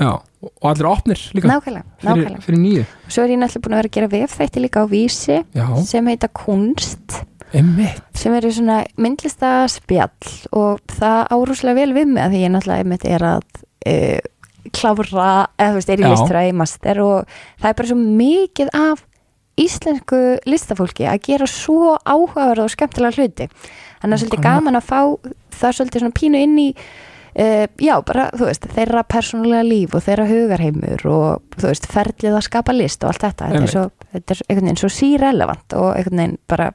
já, og allir opnir líka? Nákvæðlega, fyrir, nákvæðlega fyrir nýju? Svo er ég náttúrulega búin að vera að gera vefþætti líka á vísi já, sem heita kunst. Emmitt sem eru svona myndlista spjall og það árúslega vel við mig að því ég náttúrulega einmitt er að uh, klára, eða þú veist, er í Já. listfræði master og það er bara svo mikið af íslensku listafólki að gera svo áhugaverð og skemmtilega hluti. Þannig að svolítið Nákvæmlega. gaman að fá það svolítið svona pínu inn í Uh, já, bara, þú veist, þeirra persónulega líf og þeirra hugarheimur og þú veist, ferlið að skapa list og allt þetta. Þetta er, svo, þetta er einhvern veginn svo sírelevant og einhvern veginn bara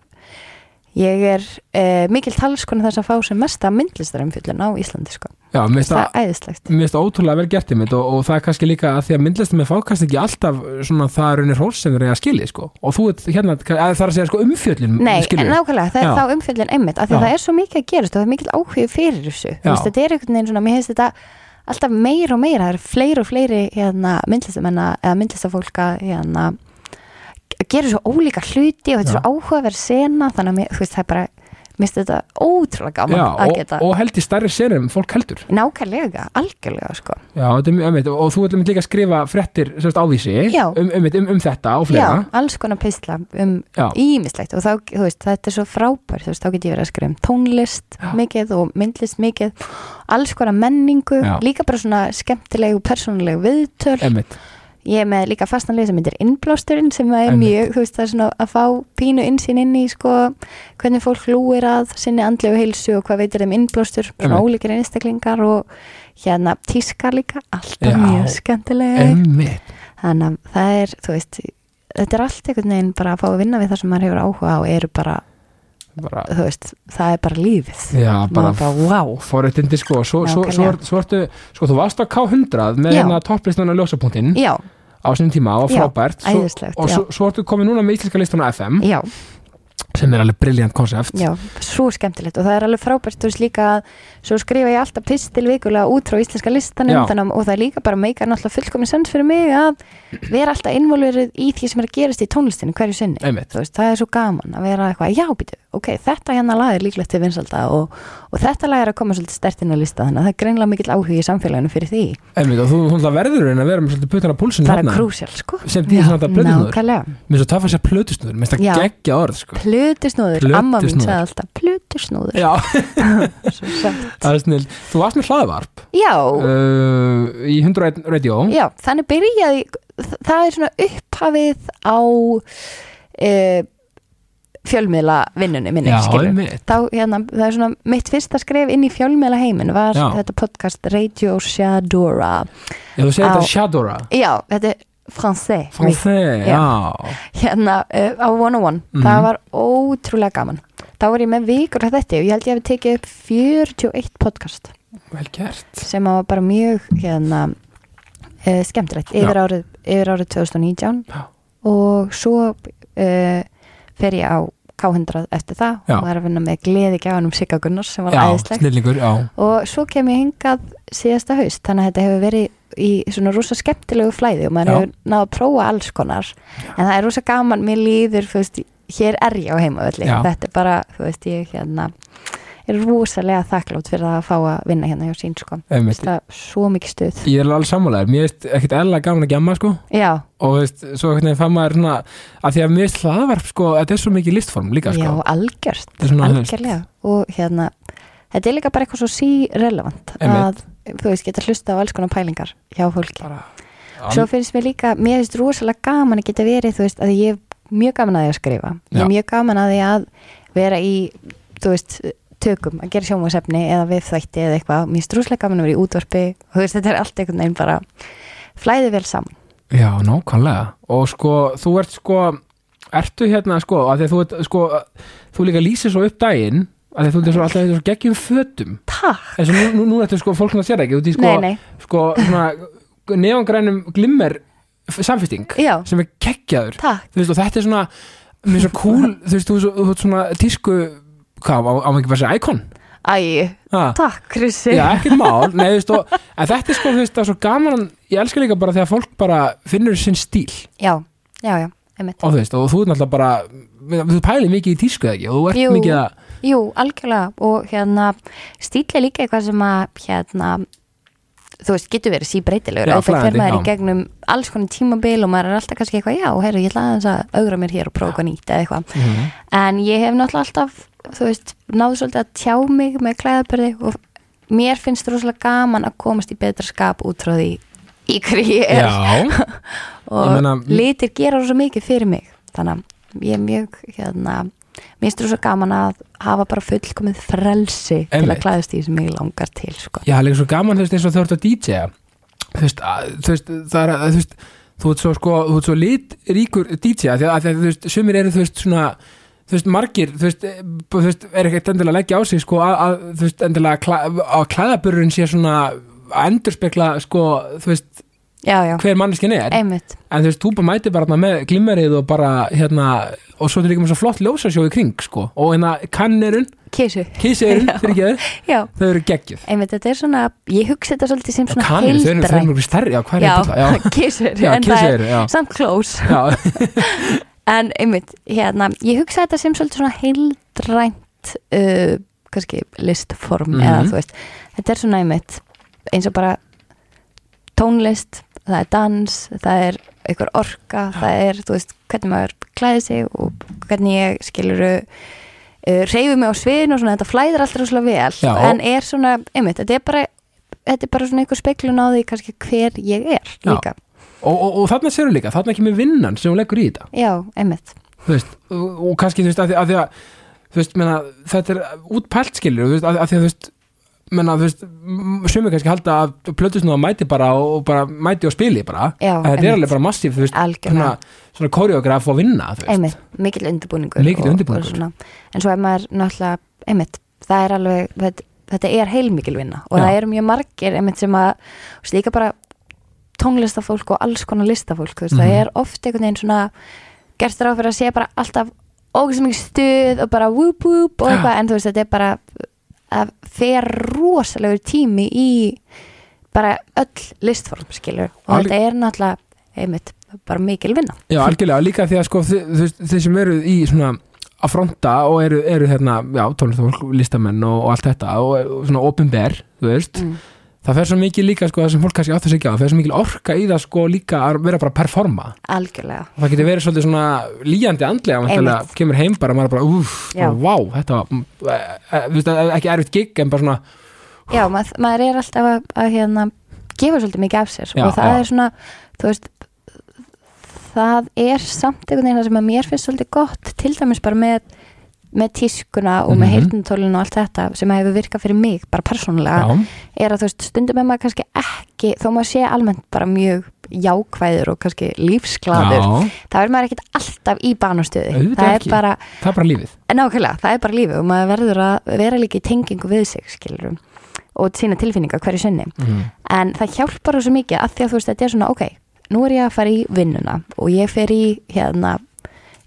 ég er uh, mikil talskona þess að fá sem mesta myndlistarumfyllun á Íslandi sko. já, mér finnst það er ótrúlega vel gert í mitt og, og það er kannski líka að því að myndlistum er fákast ekki alltaf svona það er unir hólf sem þeir eiga skilið sko. Og þú ert hérna, að það er að segja sko umfjöllin Nei, skilur en nákvæmlega, það er Já. þá umfyllun einmitt af því að það er svo mikið að gerast og það er mikil áhuga fyrir þessu. Þetta er einhvern veginn svona, mér finnst þetta alltaf meira og meira, það er fleiri og fleiri hérna, myndlistamenn eða myndlistafólk að hérna, gera svo ólíka hluti og þetta er Já. svo áhugaverð sena þannig að þú veist, það er bara finnst þetta ótrúlega gaman Já, að og, geta og held í stærri serum fólk heldur nákvæmlega, algjörlega sko Já, mjög ömmit og þú ætlum líka að skrifa fréttir sérst ávísi Já. um, um, um, um þetta og Já, fleira alls konar pistla um Já. ímislegt og þá, veist, þetta er svo frábær veist, þá get ég verið að skrifa um tónlist Já. mikið og myndlist mikið alls konar menningu, Já. líka bara svona skemmtilegu, persónulegu viðtöl Ömmit, ég er með líka fastan leið sem myndir innblásturinn sem er Einmitt. mjög, þú veist, það er svona að fá pínu innsýn inn í, sko, hvernig fólk lúir að sinni andlegu heilsu og hvað veitir þeim innblástur, svona Einmitt. ólíkir einstaklingar og hérna tískar líka, alltaf Já. mjög skemmtilega ömmit þannig að það er, þú veist þetta er allt einhvern veginn bara að fá að vinna við það sem maður hefur áhuga á eru bara, bara, veist, það er bara lífið. Já, bara bara, wow forréttindi sko. Svo, svo, svo, Nákvæmlega. svo, ertu, sko þú varst á K100 með Já. hérna topplistan á ljósapunktin já, á sinni tíma og Já, frábært. Svo, og já. svo, svo ertu komið núna með íslenska listan á FM já, sem er alveg briljant konsept já svo skemmtilegt. Og það er alveg frábært, þú veist líka að svo skrifa ég alltaf pistil vikulega út frá íslenska listanum þannig, að- og það er líka bara meikar náttúrulega fullkomin sens fyrir mig að vera alltaf involverið í því sem er að gerast í tónlistinu hverju sinni. Veist, það er svo gaman að vera eitthvað, já býtu, ok, þetta hérna lag er líklegt til vinsalda og, og þetta lag er að koma svolítið stertinn á lista þannig að það er greinlega mikill áhugi í samfélaginu fyrir því. Einmitt, og þú, þú verður en að vera með svolítið putan á púlsinu það er krúsjál, sko. Sem því svona þetta plötusnúður nákvæmlega, mér svo tafa sér plötusnúður, mér finnst það geggja orð sko. Plutusnúður, amma mín sagði alltaf plutusnúður (laughs) það er snill. Þú varst með hlaðvarp? Já, uh, í 101 radio. Já, þannig byrjaði það er svona upphafið á uh, fjölmiðla vinnunni minni, já, þá, hérna, það er svona mitt fyrsta skref inn í fjölmiðla heimin var Já. þetta podcast Radio Shadora. Já, þú segir þetta Shadora? Já, þetta er fransé Fransé, Já. hérna uh, á 101 Mhm. það var ótrúlega gaman. Þá var ég með vikur að þetta og ég held ég hef tekið upp 41 podcast. Vel gert. Sem var bara mjög hérna uh, skemmtilegt. Yfir árið, yfir árið 2019 Já. og svo uh, fer ég á K100 eftir það. Já. og var að vinna með gleði gjáðanum Sigga Gunnars sem var já, og svo kem ég hingað síðasta haust. Þannig að þetta hefur verið í svona rosa skemmtilegu flæði og maður Já. hefur náð að prófa alls konar. En það er rosa gaman, mér líður veist, hér er ég á heimavelli Já. þetta er bara, þú veist, ég hérna er rosalega þakklátt fyrir að fá að vinna hérna hjá sín sko, það er svo mikið stuð. Ég er alveg sammálaður, mér veist ekkert eðla gaman að gemma sko. Já, og veist, svo veginn fann maður svona að því að mér veist hlaðvarp sko, þetta er svo mikið listform líka já, sko þú veist, algjörlega. Og hérna þetta er líka bara eitthvað svo sí-relevant að, þú veist, geta hlusta á alls konar pælingar hjá fólki bara Svo finnst mér líka, mér finnst rosalega gaman að geta verið, þú veist, að ég er mjög gaman að því að skrifa. Ég er mjög gaman að því að vera í, þú veist, tökum, að gera sjónvarsefni eða við þvætti eða eitthvað. Mér finnst rosalega gaman að vera í útvarpi þú veist, þetta er allt einhvern veginn bara flæði vel saman. Já, nákvæmlega og sko, þú ert sko ertu hérna sko, þú ert sko, þú líka lýsir svo upp daginn að þú ert svo alltaf svo geggjum fötum Takk! eins og nú, nú, nú ertu sko, fólk það sér ekki út í sko, Nei, nei, sko svona neongrænum glimmer samfesting já, sem er geggjaður takk. þú veist og þetta er svona mér er svo cool, þú veist, þú, þú, þú ert svona tísku, hvað, á, á bara að segja íkon? Æ, Ah. takk, Krissi. Já, ekkert mál, (laughs) nei, þú veist, og, en þetta er sko, þú veist, það er svo gaman, ég elska líka bara þegar fólk bara finnur sinn stíl Já, já, já, einmitt. og þú veist, og þú er náttúrulega bara þú pælir mikið í tísku eða ekki og þú ert Jú. mikið að, Jú, algjörlega. Og hérna stíl er líka eitthvað sem að hérna þú veist, getur verið síbreytilegur. Og það fer maður í gegnum alls konar tímabil og maður er alltaf kannski eitthvað já, heyrðu, ég ætla aðeins að augra mér hér og prófa eitthvað nýtt eða eitthvað, Mhm. en ég hef náttúrulega alltaf, þú veist, náðu svolítið að tjá mig með klæðabörði og mér finnst rosalega gaman að komast í betra skap út frá því í hverju ég er. (laughs) Og meina- litir gera rosa mikið fyrir mig. Þannig að ég er mjög hérna, mér finnst rosa gaman að hafa bara fullkomið frelsi til Einmitt. að klæðast í sem ég langar til sko. já, líka svo gaman, þú veist, eins og þú ert að DJ þú veist, að, þú veist, það er að, þú veist, þú ert svo sko, þú ert svo litríkur DJ, að því að, því þú veist, sumir eru, þú veist, svona þú veist, margir, þú veist, eh, þú veist er ekkert endilega að leggja á sig, sko, að, að þú veist, endilega að klæðabururinn sé svona að endurspekla, sko, þú veist, já, já, hver manneskin er. Einmitt. En þú veist, þú bara mæti bara með glimmerið og bara, hérna og svo er líka með svo flott ljósasjó í kring, sko. Og hérna kannirun, kísirun, (laughs) fyrir já, þau eru geggjuð. Einmitt þetta er svona ég hugsa þetta svolítið sem svona kannir, þau eru- mjög stærri, (laughs) já en það er samt close. (laughs) En einmitt, hérna, ég hugsa þetta sem svolítið svona heildrænt uh, kannski listform Mhm. eða þú veist, þetta er svona einmitt eins og bara tónlist, það er dans það er einhver orka það er, þú veist, hvernig maður klæði sig og hvernig ég skiluru uh, reyfi mig á sviðinu og svona þetta flæðir alltaf rosalega vel Já. en er svona, einmitt, þetta er bara þetta er bara svona einhver speklun á því kannski hver ég er líka. Og, og, og þarna séru líka, þarna ekki með vinnan sem hún leggur í þetta. Já, einmitt, þú veist, og, og kannski, þú veist, að því að, því að þú veist, menna, þetta er útpælt skilur, þú veist, að, að því að þú veist menna, þú veist, sumir kannski halda að plötusnúða mæti bara og bara mæti og spili bara, Já, að þetta er alveg bara massíf, þú veist, svona, svona koreograf og vinna, þú veist. Einmitt, mikil undirbúningur Mikill og- undirbúningur. en svo er maður náttúrulega einmitt, það er alveg þetta, þetta er heilmikil vinna. Og Já. það eru mjög margir einmitt sem að líka bara tónlistafólk og alls konar listafólk þú veist, Mhm. það er oft einhvern veginn svona gerst ráð fyrir að sé bara alltaf ógæstum mikið stuð og bara whoop whoop og eitthvað en þú veist, þetta er bara að fer rosalegur tími í bara öll listform skilur og Alveg- þetta er náttúrulega einmitt, bara mikil vinna Já, algjörlega, líka því að sko þeir sem eru í svona að fronta og eru, eru hérna, já, tónlistafólk, listamenn og, og allt þetta og, og svona openber, þú veist mm. Það fer svo mikið líka, sko, það sem fólk kannski átt að segja það fer svo mikil orka í það, sko, líka að vera bara að performa. Algjörlega. Og það getur verið svolítið svona líjandi andlega kemur heim bara, maður bara, bara, vá, þetta var eh, eh, veist, ekki erfitt gig en bara svona, Já, mað, maður er alltaf að, að hérna, gefa svolítið mikið af sér Já, og það já. er svona, þú veist það er samt einhvern veginn sem að mér finnst svolítið gott til dæmis bara með, með tískuna og með Mhm. heyrnutólinu og allt þetta sem hefur virkað fyrir mig, bara persónulega já, er að þú veist, stundum er maður kannski ekki þó maður sé almennt bara mjög jákvæður og kannski lífsglaður Já, þá er maður ekkert alltaf í banastöði Auðvitað það er bara, það er bara lífið. Nákvæmlega, það er bara lífið og maður verður að vera líka í tengingu við sig skilurum og sína tilfinningar hverju sinni. Mm. en það hjálpar svo mikið að því að þú veist þetta er svona ok, nú er ég að fara í vinnuna og ég fer í hérna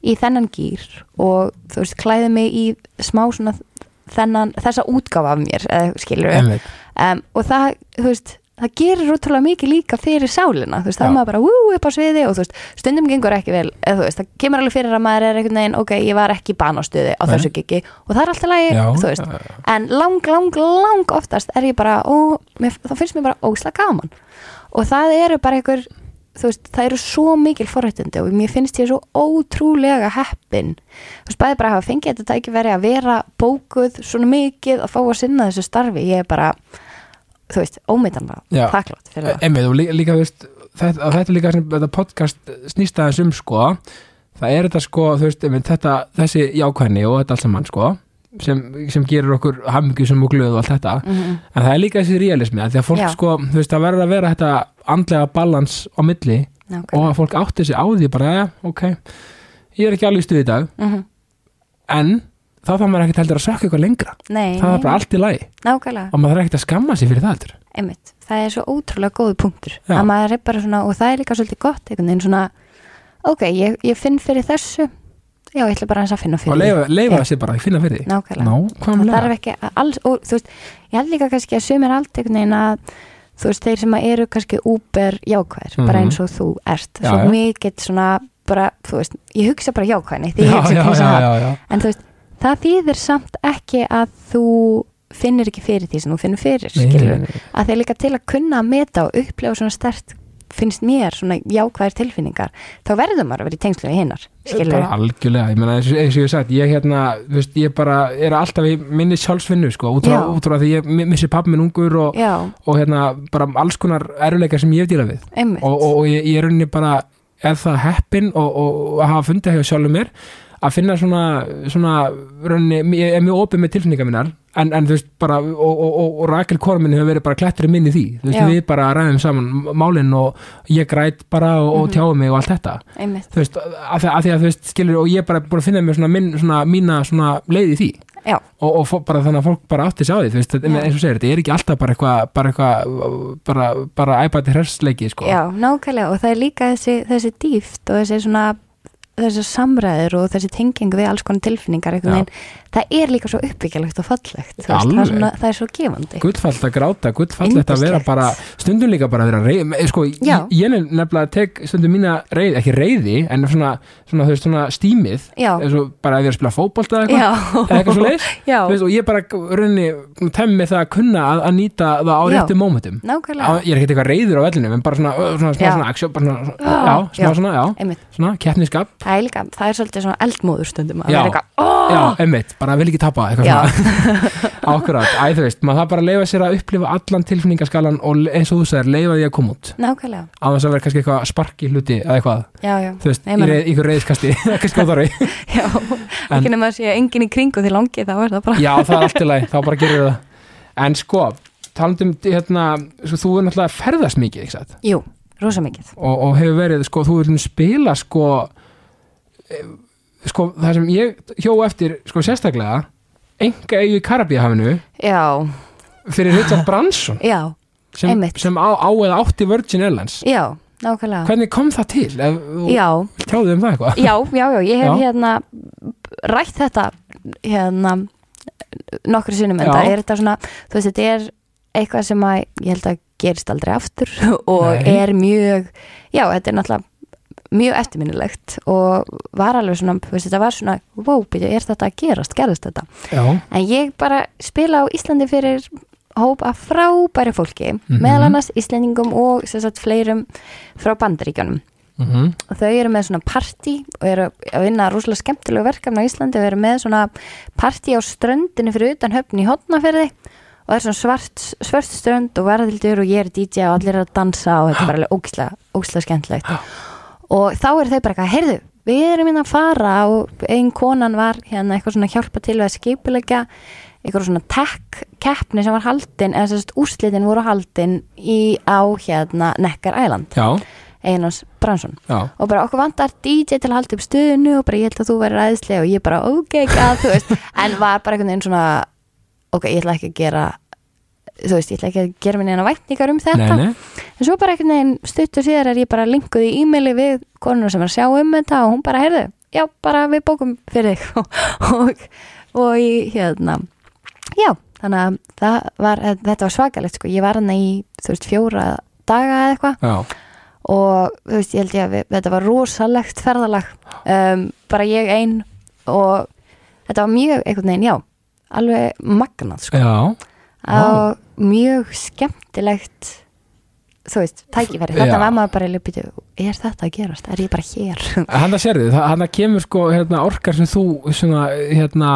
í þennan gýr og þú veist klæði mig í smá svona þennan, þessa útgáfa af mér skilur Einmitt. um, og það, þú veist það gerir útrúlega mikið líka fyrir sálina þú veist, það Já. er maður bara wú upp á sviði og þú veist, stundum gengur ekki vel eða þú veist, það kemur alveg fyrir að maður er einhvern veginn ok, ég var ekki í banastöði á þessu gigi og það er alltaf lagi, Já, þú veist. En lang, lang, lang oftast er ég bara ó, mér, þá finnst mér bara ósla gaman. Og það eru bara einhver veist, það eru svo mikil forrættindi og mér finnst ég svo ótrúlega heppin. Þú veist, bæði bara að hafa fengið þetta tækifæri að vera bókuð svona mikið að fá að sinna þessu starfi ég er bara, þú veist, ómyndanlega Já. þakklátt fyrir það. Einmitt, og líka, líka veist, þetta, og þetta líka sem þetta podcast snýst aðeins um sko. Það er þetta sko, þú veist, einmitt, þetta, þessi jákvæðni og þetta allt saman sko sem, sem gerir okkur hamingjusum og glöð og allt þetta, mm en það er líka þessi realismi að því að fólk Já. sko, þú veist, það verður að vera þetta andlega balans á milli og að fólk átti sig á því bara, ja, ok ég er ekki alveg í stuði í dag. -hmm. en þá þarf maður ekkert heldur að sökka eitthvað lengra. Nei, það er bara allt í lagi. Nákvæmlega. Og maður er ekkert að skamma sig fyrir það heldur. einmitt, það er svo ótrúlega góðu punktur. Svona, og það er líka svolítið gott einhvern veginn svona, ok, ég, ég finn fyrir þessu já, ég ætla bara að finna fyrir og leifa, leifa sér bara, finna fyrir nákvæmlega, það þarf ekki að alls, og veist, ég held líka kannski að sumir allt að þú veist, þeir sem eru kannski úber jákvæðir, bara Mhm. eins og þú ert. Já, svo já. mikið svona, bara, þú veist ég hugsa bara jákvæðni, því já, ég en þú veist, það þýðir samt ekki að þú finnir ekki fyrir því sem þú finnur fyrir, skilur að þeir líka til að kunna að meta og upplefa svona stert finnst mér svona jákvæðir tilfinningar þá verður maður að vera í tengslu við hinnar bara algjörlega, ég meina eins og ég hef sagt ég hérna, veist, ég bara er alltaf í minni sjálfsvinnu, sko, út frá, Já. út frá því ég mi- missi pappi minn ungur og, og hérna, bara alls konar eruleika sem ég hef dýrað við. Og, og, og ég, er rauninni bara það heppin og, að hafa fundið hjá sjálfum mér að finna svona, svona rauninni, ég er mjög opið með tilfinningar minnar en, en þú veist bara og, og, og, Rakel Kormin hefur verið bara klættur minn í því, þú veist, Já. við bara ræðum saman málinn og ég græt bara og, og Mhm. tjáum mig og allt þetta. Einmitt, þú veist, að, því- að þú veist, skilur og ég bara búin að finna mér svona, minn, svona mína svona leið í því. Og, bara þannig að fólk bara átti sig á því þú veist, eins og segir, þetta er ekki alltaf bara eitthvað bara eitthvað, bara, bara æbæti hrersleiki, sko. Já, nákvæmlega og það er líka þessi, þessi dýft og þessi svona þessi samræður og þessi tenging við alls konar tilfinningar veginn, það er líka svo uppbyggjalegt og fallegt, veist, það er, svona, það er svo gefandi. Gullfallt að gráta, gullfallt að vera bara stundum líka bara að vera reyð sko, ég, er nefnilega tek stundum mína reyð, ekki reyði en svona, svona, svona stímið. Og bara ég er að spila fótbolta eða eitthvað. Eitthvað svo leið (laughs) já, Þú veist, og ég bara raunni temmi það að kunna að, að nýta það á Já. réttum mómentum. Ég er ekkert eitthvað reyður á vellinu en bara svona, svona, Já. svona action bara svona, Já. já, smá Já. svona, já, einmitt, svona, keppniskap það er líka, það er svolítið svona eldmóður stundum að vera eitthvað, bara vil ekki tapa eitthvað Já. svona, (laughs) ákvörðat æ, þú veist, maður það bara leifa sér að upplifa allan tilfinningaskalan og eins og þú segir, leifa því að koma út. Nákvæmlega, á þess að vera kannski eitthvað sparki hluti eða eitthvað, já, já. Þú veist, Nei, í ykkur reyðskasti (laughs) kannski á þarfi, (laughs) já, ekki nema að sé enginn í kringu því langi þá er það bara já, það er allt í lagi þá bara gerir það, en sko talandum, hérna, sko, þú er náttúrulega ferðast mikið, jú, rosa mikið. Og, og hefur verið, sko, þú sko það sem ég hjó eftir sko sérstaklega enga eigu í Karabíahafinu fyrir Richard Branson já, sem, sem á, á eða átti Virgin Airlines. Já, nákvæmlega. Hvernig kom það til? Ef, tjáðu um það eitthvað? Já, já, já, ég hef hérna rætt þetta hérna nokkru sinnum en það er þetta svona þú veist, þetta er eitthvað sem að ég held að gerist aldrei aftur (laughs) og Nei. er mjög já, þetta er náttúrulega mjög eftirminnilegt og var alveg svona, veist, þetta var svona wow, byrju, er þetta að gerast, gerist þetta? Já, en ég bara spila á Íslandi fyrir hóp af frábæri fólki Mhm. meðal annars Íslandingum og sagt fleirum frá bandaríkjunum. Mm og þau eru með svona partí og eru að vinna rosalega skemmtilegu verkefni á Íslandi og eru með svona partí á ströndinu fyrir utan höfn í hotnaferði og það er svona svart, svart strönd og verðildur og ég er DJ og allir eru að dansa og þetta er bara ógislega, ógislega skemmtilegt og þá eru þau bara eitthvað, heyrðu við erum inn að fara og ein konan var hérna eitthvað svona hjálpa til að skipulegja eitthvað svona tech keppni sem var haldin eða sérst úrslitin voru haldin í á hérna Neckar Island. Já, Einars Bransson já, og bara okkur vantar DJ til að halda upp stöðinu og bara ég held að þú verður æðislega og ég bara ok, gæð, þú veist. (laughs) En var bara einhvern veginn svona ok, ég ætla ekki að gera þú veist, ég ætla ekki að gera minni en að vætningar um þetta. Nei, nei. En svo bara einhvern veginn stuttur síðar er ég bara linkuð í e-maili við konuna sem er að sjá um þetta og hún bara heyrðu, já, bara við bókum fyrir þig. (laughs) Og, og ég, hérna já, þannig að var, þetta var svakalegt sko, ég var hann í þú veist, fjóra daga eða eitthvað. Og þú veist, ég held ég að við, þetta var rosalegt ferðalag. Um, bara ég ein og þetta var mjög einhvern veginn, já alveg magnað sko. Já, og mjög skemmtilegt þú veist, tækifæri. Þetta var maður bara býtu, er þetta að gerast, er ég bara hér? (laughs) Hann það sérðu, hann það kemur sko hérna, orkar sem þú svona, hérna,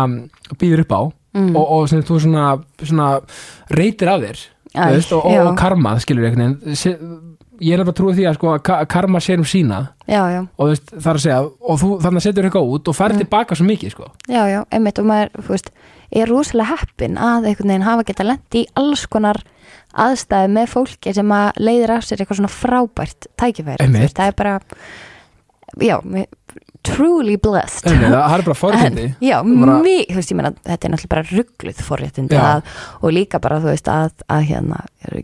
býður upp á mm. og, og sem þú svona, svona reytir af þér Æ, veist, og, og karmað skilur Se- ég er bara að trúa því að sko, að ka- karma sér um sína. Já, já, og veist, að segja og þú þannig að setur eitthvað út og færð Mm. tilbaka svo mikið sko. já, já, einmitt og maður, þú veist, er rosalega heppin að einhvern veginn hafa geta lent í alls konar aðstæði með fólki sem að leiðir af sér eitthvað svona frábært tækifæri, Einmitt. það er bara já, truly blessed. Einnig, það er bara (laughs) forréttindi. já, Bara- mjög, þú veist, ég meina þetta er náttúrulega bara ruggluð forréttindi og líka bara, þú veist, að, að hérna,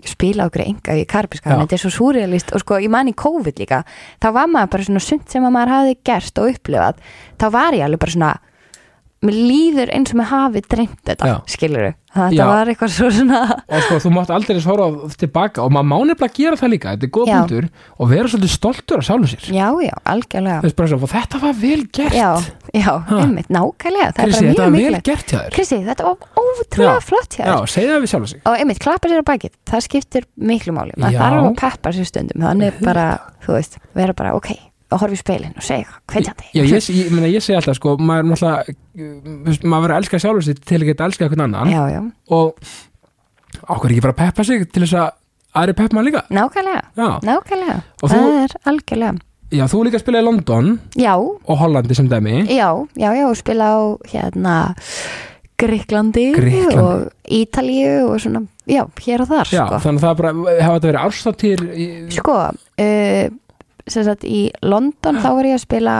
spila okkur enga í karpiska þetta er svo súrealist og sko, ég man í COVID líka þá var maður bara svona sund sem að maður hafi gerst og upplifað, þá var ég alveg bara svona mér líður eins og mér hafi dreymt þetta, skilur þetta Já. var eitthvað svo svona og sko, þú mátt aldrei horfa tilbaka og maður má nefnilega gera það líka, þetta er góð punktur og vera svolítið stoltur af sjálfum sér. Já, já, algjörlega. Svo, þetta var vel gert. Já, já, einmitt, nákvæmlega Krissi, þetta var vel gert hjá þér. Kristi, þetta var ótrúlega flott hjá þér. Já, segja það við sjálfum sig. Og einmitt klappa sér á bakið, það skiptir miklu máli. Maður þarf að peppa sér stundum þannig bara, þú veist, vera bara ok og horfa í speilin og segja hvetjandi. Já, ég, ég, meina, ég segi alltaf, sko, maður er uh, þú veist, maður verður að elska sjálfur sig til að geta elskað einhvern annan já, já, og ákveður ekki bara að peppa sig til þess að aðri peppa maður líka? Nákvæmlega. Já, nákvæmlega, Og það þú- er algjörlega. Já þú líka spilaði í London já, og Hollandi sem dæmi. Já, já, já, spila á hérna Gríklandi Grikklandi. og Ítalíu og svona, já, hér og þar Já, sko, þannig að það er bara, hafa þetta verið árstáttir í, sko uh, sem sagt í London þá var ég að spila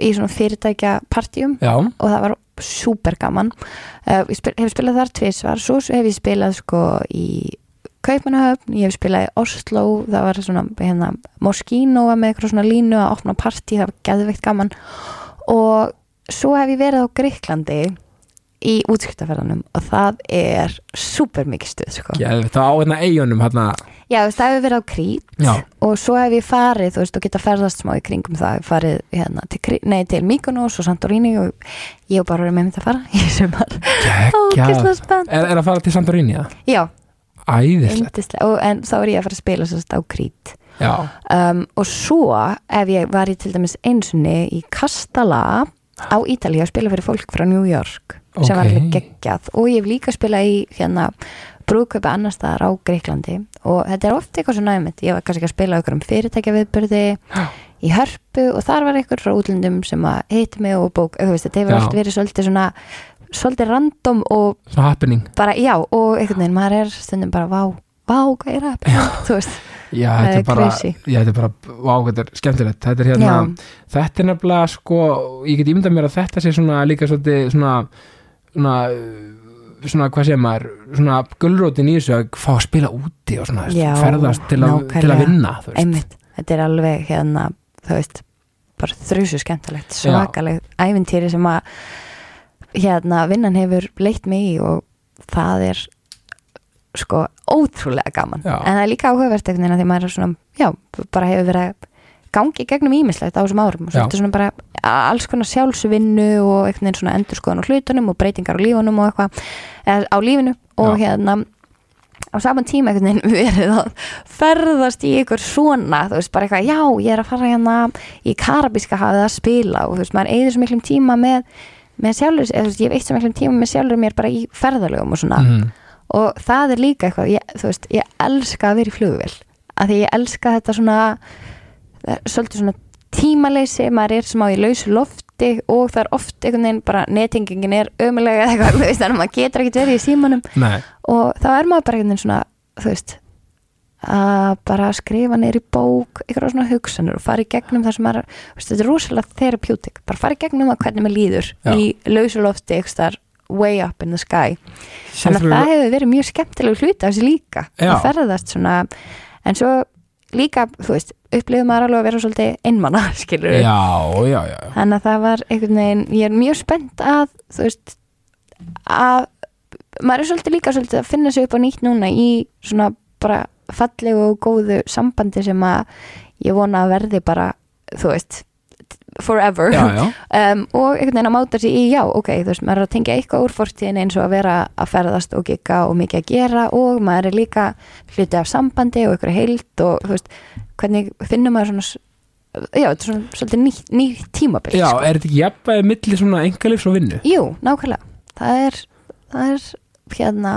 í svona fyrirtækja partjum og það var súper gaman. Uh, ég spil, hef spilað þar tvisvar. Svo hef ég spilað sko í Kaupmannahöfn, ég hef spilað í Oslo það var svona hérna Moskino var með eitthvað svona línu að opna partí það var geðveikt gaman. Og svo hef ég verið á Gríklandi í útskiptaferðanum og það er súper mikið stuð sko. já þetta á hérna eigunum hérna, Já, það hefur verið á Krít Já. og svo hef ég farið, þú veist, og geta ferðast smá í kringum það, farið hérna til, nei, til Mykonos og Santorini og ég hef bara verið með mynd að fara (laughs) í sumar. Geggjað. Ógeðslega spennt. Er, er að fara til Santorini, já? Já, og, en þá er ég að fara að spila sérst á Krít. Já, um, og svo ef ég var í til dæmis einsunni í Kastala á Ítalíu að spila fyrir fólk frá New York sem var alveg geggjað. Og ég hef líka spilað í hérna brúðkaupi annar staðar á Greiklandi og þetta er oft eitthvað svona næmitt ég var kannski að spila okkur um fyrirtækja viðbyrði í hörpu og þar var eitthvað frá útlundum sem að heiti mig og bók, veist, þetta hefur allt verið svolítið svona svolítið random og bara, já, og einhvern veginn maður er stundum bara, vá, hvað er það þú veist, Já, þetta er bara, já, þetta er bara, vá, þetta er skemmtilegt. Þetta er hérna, Já. þetta er nefnilega sko, ég get ímyndað mér að þetta sé svona líka svolítið svona svona, uh, svona hvað segir maður? Svona gulrótin í þessu að fá að spila úti og svona Já, ferðast til, að, til að vinna þú veist. einmitt. Þetta er alveg hérna, þú veist bara þrjusu skemmtilegt, svakaleg ævintýri sem að hérna vinnan hefur leitt mig í og það er sko ótrúlega gaman Já. en það er líka áhugavert einhvern veginn að því maður er svona, já, bara hefur verið að gangi gegnum ímislegt á þessum árum og er svona bara alls konar sjálfsvinnu og einhvern veginn svona endurskoðan á hlutunum og breytingar á lífunum og eitthvað eða á lífinu og Já. hérna á saman tíma einhvern veginn (laughs) verið að ferðast í ykkur svona þú veist bara eitthvað, já ég er að fara hérna í karabíska hafið að spila og þú veist maður eigður svo miklum tíma með, með sjálfur, eða þú veist ég hef eitt svo miklum tíma með sjálfur mér bara í ferðalögum og svona Mhm. Og það er líka eitthvað, ég, þú veist ég elska að vera í flugvél. Af því ég elska þetta svona svolítið svona tímaleysi maður er smá í lausu lofti og það er oft einhvern veginn bara nettingingin er ömulega eitthvað, (laughs) þú veist, þannig að maður getur ekkert verið í símanum. Nei, og þá er maður bara einhvern veginn svona þú veist, að bara skrifa í bók eitthvað svona hugsanur og fara í gegnum það sem er, þetta er rosalega therapeutic. Bara fara í gegnum það hvernig maður líður Já. í lausulofti eitthvað way up in the sky. Þannig að það hefur verið mjög skemmtilegu hluti af þessi líka. Að ferðast svona en svo líka, þú veist, upplifum maður alveg að vera svolítið einmanna, (laughs) skilur já, já, já. þannig að það var einhvern veginn ég er mjög spennt að þú veist að maður er svolítið líka svolítið að finna sig upp á nýtt núna í svona bara fallegu og góðu sambandi sem að ég vona að verði bara þú veist forever já, já. (laughs) um, og einhvern veginn að máta sig í já, ok, þú veist, maður er að tengja eitthvað úr fortíðin eins og að vera að ferðast og gigga og mikið að gera og maður er líka hluti af sambandi og einhverju heild og þú veist, hvernig finnum maður svona já, þetta er svona svolítið ný, ný tímabil já, sko. er þetta ekki jafnvægi milli svona engalifs og vinnu? Jú, nákvæmlega það er, það er hérna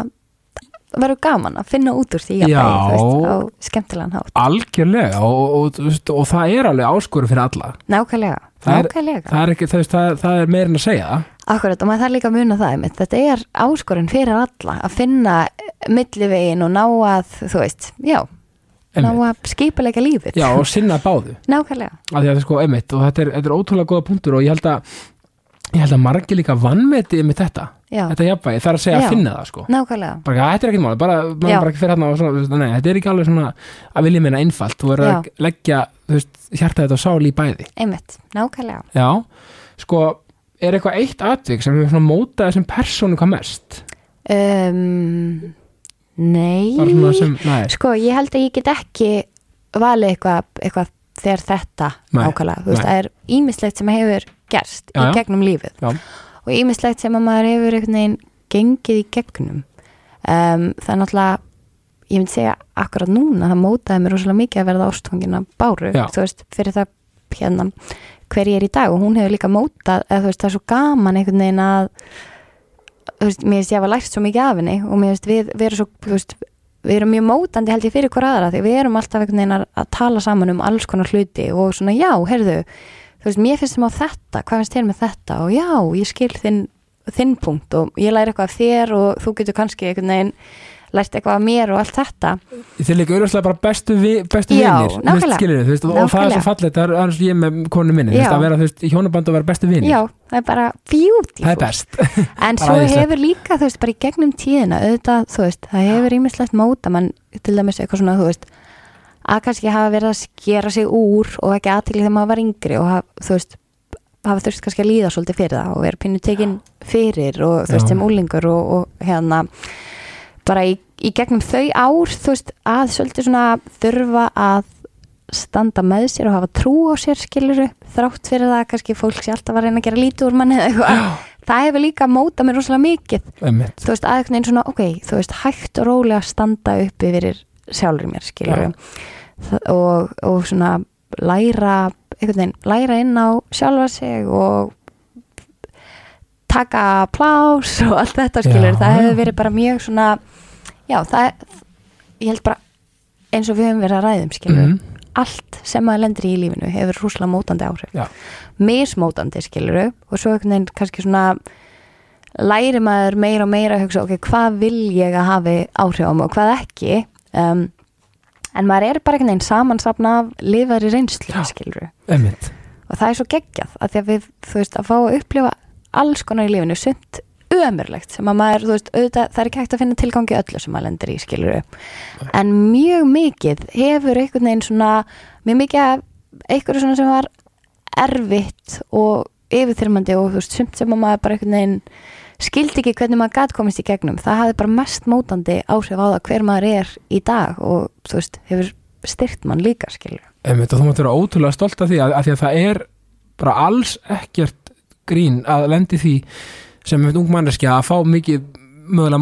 verður gaman að finna út úr því Já. veist, á skemmtilegan hátt. Algjörlega og, og, og, og það er alveg áskoru fyrir alla. Nákvæmlega, Það er- nákvæmlega. það er, ekki, það, það, það er meira en að segja Akkurat, og maður þarf líka að muna það einmitt. þetta er áskorun fyrir alla að finna millivegin og ná að þú veist, já, ná að skipuleika lífið. Já, og sinna báðu. Nákvæmlega, að að sko, einmitt, og þetta er, þetta er ótrúlega góða punktur og ég held að ég held að margir líka vannmeti með þetta, já, þetta jafnvægi, það er að segja Já. að finna það sko. Nákvæmlega. Bara, "Ja, þetta er ekkert máli, bara, maður Já. bara ekki fyrir hérna og svona, þú veist, nei, þetta er ekki alveg svona að vilja meina einfalt, þú verður að leggja þú veist, hjarta þetta og sál í bæði. Einmitt, nákvæmlega. Já, sko er eitthvað eitt atvik sem hefur svona mótað þessum persónu hvað mest? Um, Nei. Bara svona sem, nei, Sko, ég held að ég get ekki valið eitthvað, eitthvað þegar þetta nákvæmlega, þú veist, það er ímislegt sem hefur gerst Já, í gegnum lífið. Já. og ímislegt sem að maður hefur einhvern veginn gengið í gegnum. Um, það er náttúrulega ég myndi segja akkurat núna það mótaði mér rosalega mikið að verða ástfangina báru, Já. þú veist, fyrir það hérna, hver ég er í dag. Og hún hefur líka mótað, eða þú veist, það er svo gaman einhvern veginn að þú veist, mér finnst ég hafa lært svo mikið af henni. Og mér finnst við, við erum svo, þú veist við erum mjög mótandi held ég fyrir hver aðra því við erum alltaf einhvern veginn að, tala saman um alls konar hluti og svona já, heyrðu þú veist, mér finnst þeim á þetta, hvað finnst þér með þetta? Og já, ég skil þinn, þinn punkt og ég læri eitthvað af þér og þú getur kannski einhvern veginn lært eitthvað af mér og allt þetta. Er líka auðvitað bara bestu, vi, bestu Já, nákvæmlega. skilur veist, og, það er svo fallegt, það er eins og ég með konu minni, veist, að vera, veist, hjónaband og vera bestu vinnir, já, það er bara beautiful. Það best. (laughs) En svo hefur líka, þú veist, bara í gegnum tíðina auðvitað, þú veist, það hefur ímislegt móta mann, til dæmis eitthvað svona, þú veist að kannski hafa verið að skera sig úr og ekki aðtekli þegar maður var yngri og haf, þú veist, hafa þurft kannski að líða svolítið fyrir það og vera pínu tekin fyrir og þú veist, sem úlingur og, og hérna bara í, í gegnum þau ár, þú veist, að svolítið svona þurfa að standa með sér og hafa trú á sér skiluru, þrátt fyrir það að kannski fólk sé alltaf að reyna að gera lítið úr manni eða eitthvað. Það hefur líka mótað mér rosalega mikið. Einmitt. þú veist, aðeins einn svona, ok, þú veist hægt og rólega standa uppi fyrir sjálfur mér, skilur og, og svona læra einhvern veginn, læra inn á sjálfa sig og taka plás og allt þetta skilur, Já, það hefur verið bara mjög svona já, það ég held bara eins og við höfum verið að ræðum skilur, Mhm. allt sem maður lendir í lífinu hefur rúslega mótandi áhrif Já. mismótandi skiluru og svo kannski svona læri maður meira og meira að hugsa ok, hvað vil ég að hafi áhrif á mig og hvað ekki um, en maður er bara einhvern veginn samansapna af lifari reynslu Já. skiluru Einmitt. og það er svo geggjað að því að við, þú veist, að fá að upplifa alls konar í lífinu, sumt ömurlegt sem að maður, þú veist, auðvitað það er ekki hægt að finna tilgangi öllu sem maður lendir í skiluru en mjög mikið hefur einhvern veginn svona mjög mikið einhverju svona sem var erfitt og yfirþyrmandi og þú veist, sumt sem að maður bara einhvern veginn skildi ekki hvernig maður gat komist í gegnum það hafði bara mest mótandi áhrif á það hver maður er í dag og þú veist, hefur styrt mann líka skilur og þú mátt vera ótrúlega stolt af því að, að því að það er bara alls ekkert grín að lendi því sem einhvern ung manneskja að fá mikið mögulega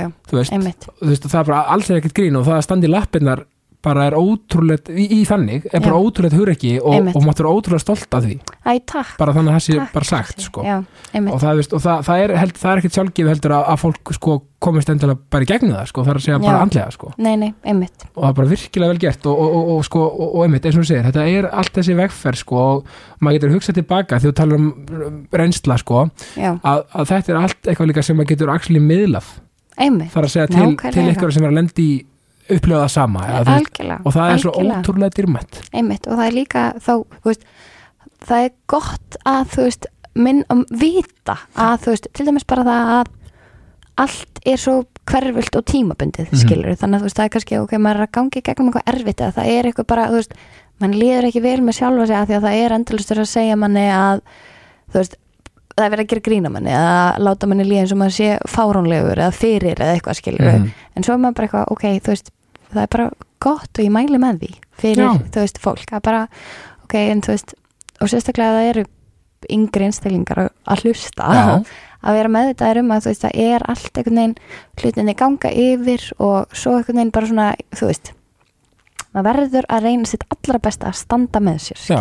já, þú veist, þú veist það er bara alls er ekkert grín og það að standa í lappirnar bara er ótrúlegt, í, í þannig er bara Já. ótrúlegt hugrekki og, og mátt vera ótrúlega stolt af því. Æ, takk, bara þannig að það sé bara sagt sko. já, og, það, og það, það, er, held, það er ekkert sjálfgefið heldur að, að fólk sko, komist endilega bara í gegnum það sko, það er að segja bara Já. andlega sko. nei, nei, og það er bara virkilega vel gert og, og, og, og, sko, og, og einmitt, eins og þú segir, þetta er allt þessi vegferð sko, og maður getur hugsað tilbaka þegar þú talar um reynsla sko, að, að þetta er allt eitthvað líka sem maður getur actually miðlað. Einmitt. Þar að segja til, til ykkur sem er að lendi í upplifa það sama veist, algjörlega og það er svo algjörlega. ótrúlega dýrmætt einmitt og það er líka þá, veist, það er gott að þú veist, minn um vita að þú veist, til dæmis bara það að allt er svo hverfilt og tímabundið, Mhm. skilur þannig að þú veist, það er kannski, ok, maður er að gangi gegnum eitthvað erfitt eða það er eitthvað bara, þú veist mann líður ekki vel með sjálfa sig að því að það er endalustur að segja manni að þú veist, það er verið að gera grína manni eða láta manni líða eins og maður sé fáránlegur eða fyrir eða eitthvað skilur Mhm. en svo er maður bara eitthvað, ok, þú veist það er bara gott og ég mæli með því fyrir, Já. þú veist, fólk að bara, ok, en þú veist og sérstaklega að það eru yngri einstaklingar að- hlusta Já. (laughs) að vera meðvitaðir um að þú veist, það er allt einhvern veginn hlutinni ganga yfir og svo einhvern veginn bara svona, þú veist maður verður að reyna sitt allra besta að standa með sér, Já.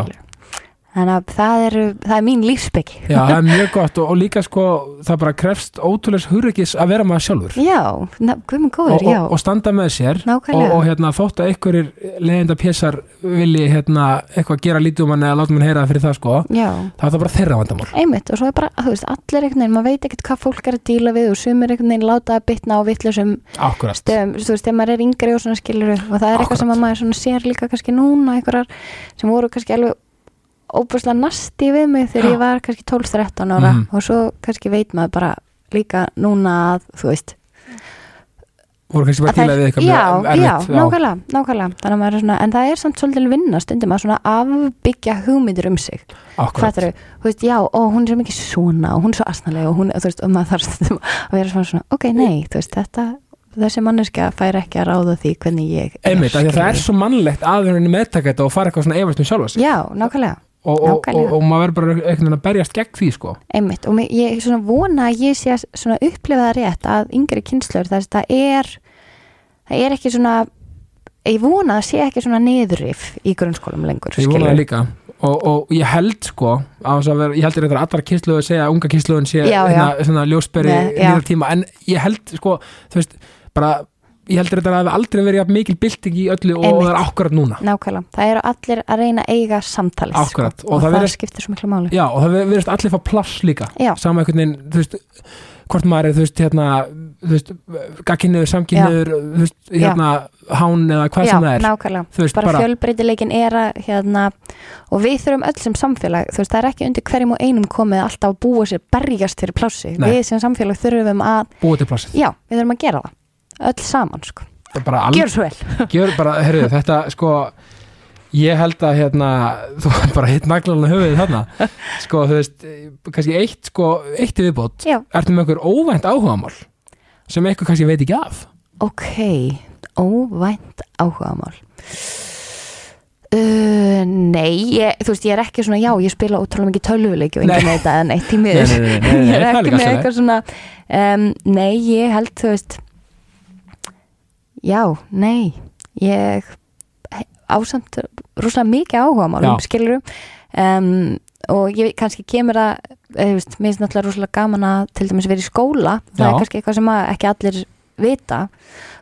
Þannig að það er, það er mín lífsbyggi Já, það er mjög gott og, og líka sko það bara krefst ótrúlegs hugreikis að vera maður sjálfur. Já, minn góður, og, já. og, og standa með sér og, nákvæmlega, og hérna, þótt að einhverjir leiðinda pésar vilji hérna, eitthvað gera lítið um hann eða láta mann heyra það fyrir það sko já. það er það bara þeirra vandamál. Einmitt og svo er bara, þú veist, allir einhvern veginn maður veit ekkert hvað fólk er að díla við og sumir einhvern veginn láta að bitna á stöðum, þú veist, þegar maður er yngri og svona skilur og það er eitthvað sem að maður sér líka kannski núna einhverjar sem voru kannski alveg óbúslega nasti við mig þegar Já. ég var kannski 12-13 ára Mhm. og svo kannski veit maður bara líka núna að, þú veist voru kannski bara að til að við eitthvað já, mjög já, erfitt, nákvæmlega, nákvæmlega. Þannig að maður er svona, en það er samt svolítið vinna stundum að svona afbyggja hugmyndir um sig. Hvað eru, þú veist, já, og hún er mikið svona og hún er svo asnalega og hún, þú veist, og maður þarf stundum að vera svona, svona, ok, nei, þú veist, þetta þessi manneska fær ekki að ráða því hvernig ég er, einmitt, að það er svo mannlegt að henni meðtaka þetta og fara eitthvað svona efast um sjálfa sig. Já, nákvæmlega, og, og, og, og maður verður bara einhvern veginn að berjast gegn því sko. Einmitt og ég svona vona að ég sé að svona upplifa það rétt að yngri kynslur þess að það er það er ekki svona ég vona að sé ekki svona niðurrif í grunnskólum lengur, ég vona það líka. Og, og ég held sko að vera, ég heldur þetta allar kynsluðu að segja að unga kynsluðun sé Já, hérna, svona ljósberi já. nýra tíma. En ég held sko, þú veist, bara ég heldur þetta að hafi aldrei verið mikil bylting í öllu og Einmitt. það er akkurat núna. Nákvæmlega, það eru allir að reyna að eiga samtalið sko, og og, það það, skiptir svo miklu máli. Já, og það verðist allir fá pláss líka. Já. sama einhvern veginn, þú veist hvort maður er, þú veist, hérna þú veist, gagkinniður, samkynniður þú veist, hérna, hán eða hvað Já, sem það er. nákvæmlega, þú veist, bara, bara, fjölbreytileikin er að hérna, og við þurfum öll sem samfélag þú veist, það er ekki undir hverjum og einum komið alltaf að búa sér berjast fyrir plássi Nei. við sem samfélag þurfum að, búið til plássið. Já, við þurfum að gera það öll saman, sko, Það er gjör svo vel. (laughs) Gjör bara, herru, þetta sko ég held að hérna þú bara hitt naglan að höfuðið þarna. (laughs) Sko, þú veist, kannski eitt sko, eitt í viðbót, ertu með einhver óvænt áhugamál sem eitthvað kannski veit ekki af? Ok óvænt áhugamál. Uh, nei, ég, þú veist, ég er ekki svona, já, ég spila ótrúlega mikið tölvuleiki og enginn veit að neitt í miður. (laughs) ég er það er ekki með eitthvað svona um, nei, ég held, þú veist já, nei ég ásamt rosalega mikið áhugamálum, Já. skilur um, og ég kannski kemur að þú veist, mér finnst náttúrulega rosalega gaman að til dæmis vera í skóla, það Já. er kannski eitthvað sem ekki allir vita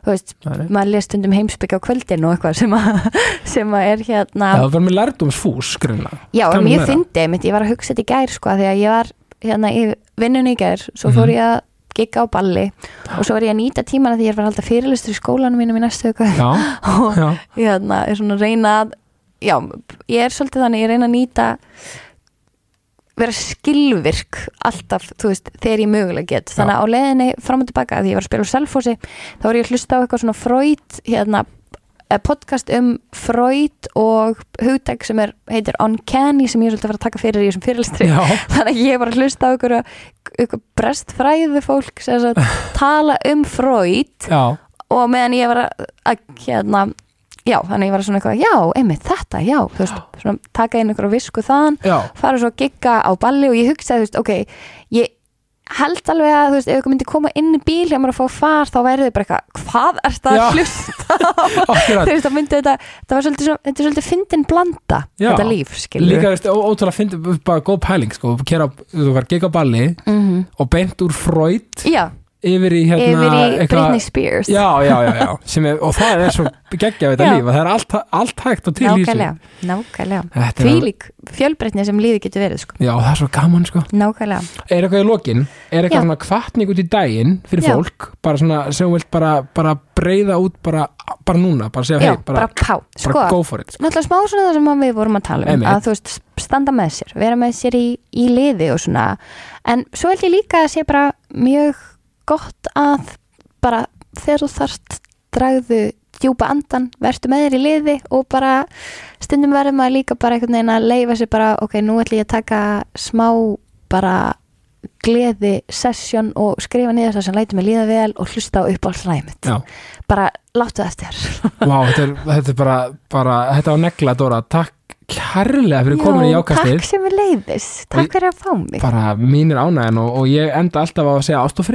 þú veist, nei. maður les stundum heimsbyggja á kvöldin og eitthvað sem að, (laughs) sem að er hérna það var með lærdómsfús grunna Já, en ég fyndi, ég var að hugsa þetta í gær sko, því að ég var hérna í vinnunni í gær svo Mhm. fór ég að gigga á balli og svo var ég að nýta tímana því ég var alltaf fyrirlistur í skólanum mínum í næstu já, (laughs) og já, ég hérna, er svona að reyna að já, ég er svolítið þannig, ég reyna að nýta vera skilvirk alltaf, þú veist, þegar ég mögulega get. Þannig að á leiðinni fram og tilbaka því ég var að spila úr Selfossi, þá var ég að hlusta á eitthvað svona Freud, hérna podcast um Freud og hugtæk sem er, heitir Uncanny sem ég er svolítið að fara að taka fyrir í þessum fyrirlistri (laughs) þannig að ég var að hlusta á ykkur, ykkur brestfræði fólk sem sagt, (laughs) tala um Freud. Já, og meðan ég var að, að hérna, já, þannig að ég var svona eitthvað, já, einmitt þetta, já, þú veist, svona taka inn ykkur á visku þaðan, já. fara svo að gigga á balli og ég hugsaði, þú veist, ok, ég held alveg að, þú veist, ef ykkur myndi koma inn í bíl hjá mér að fá far, þá væri þið bara eitthvað, hvað er Já. að hlusta (laughs) þú veist, þá myndi þetta, það var svolítið, svo, þetta er svolítið fyndin blanda, Já. þetta líf, skilur líka, veist, ó- ótrúlega fyndi bara góð pæling, sko, kera, þú var gig á balli mm og beint úr Freud. Já, yfir í hérna yfir í eitthvað- Britney Spears. Já, já, já, (laughs) er, og það er svo geggja við þetta líf, að það er allt, allt hægt og til í nákvæmlega, nákvæmlega. Er því alveg- lík fjölbreytni sem líði getur verið sko. Já, það er svo gaman sko. Nákvæmlega, Er eitthvað í lokin, er eitthvað Já. svona kvartning út í daginn fyrir Já. fólk? Bara svona sem þú vilt bara, bara breyða út bara, bara núna, bara segja hei, bara, bara, pá bara sko, go for it. sko. náttúrulega smá svona það sem við vorum að tala um Einmitt. að þú veist, standa með sér, vera með sér í, í liði og svona. En svo held ég líka að sé bara mjög gott að bara þegar þú þarft dragðu djúpa andan, vertu með þér í liði og bara stundum verður maður líka bara einhvern veginn að leifa sér bara ok, nú ætlum ég að taka smá bara gleði session og skrifa niður það sem lætur mig líða vel og hlusta á Já, bara láttu það eftir vá, þetta er, þetta er bara, bara þetta var negla Dóra, takk kærlega fyrir komin í jákastið takk sem við leiðis, takk fyrir að fá mig. bara mínir ánægjan og, og ég enda alltaf á að segja ást og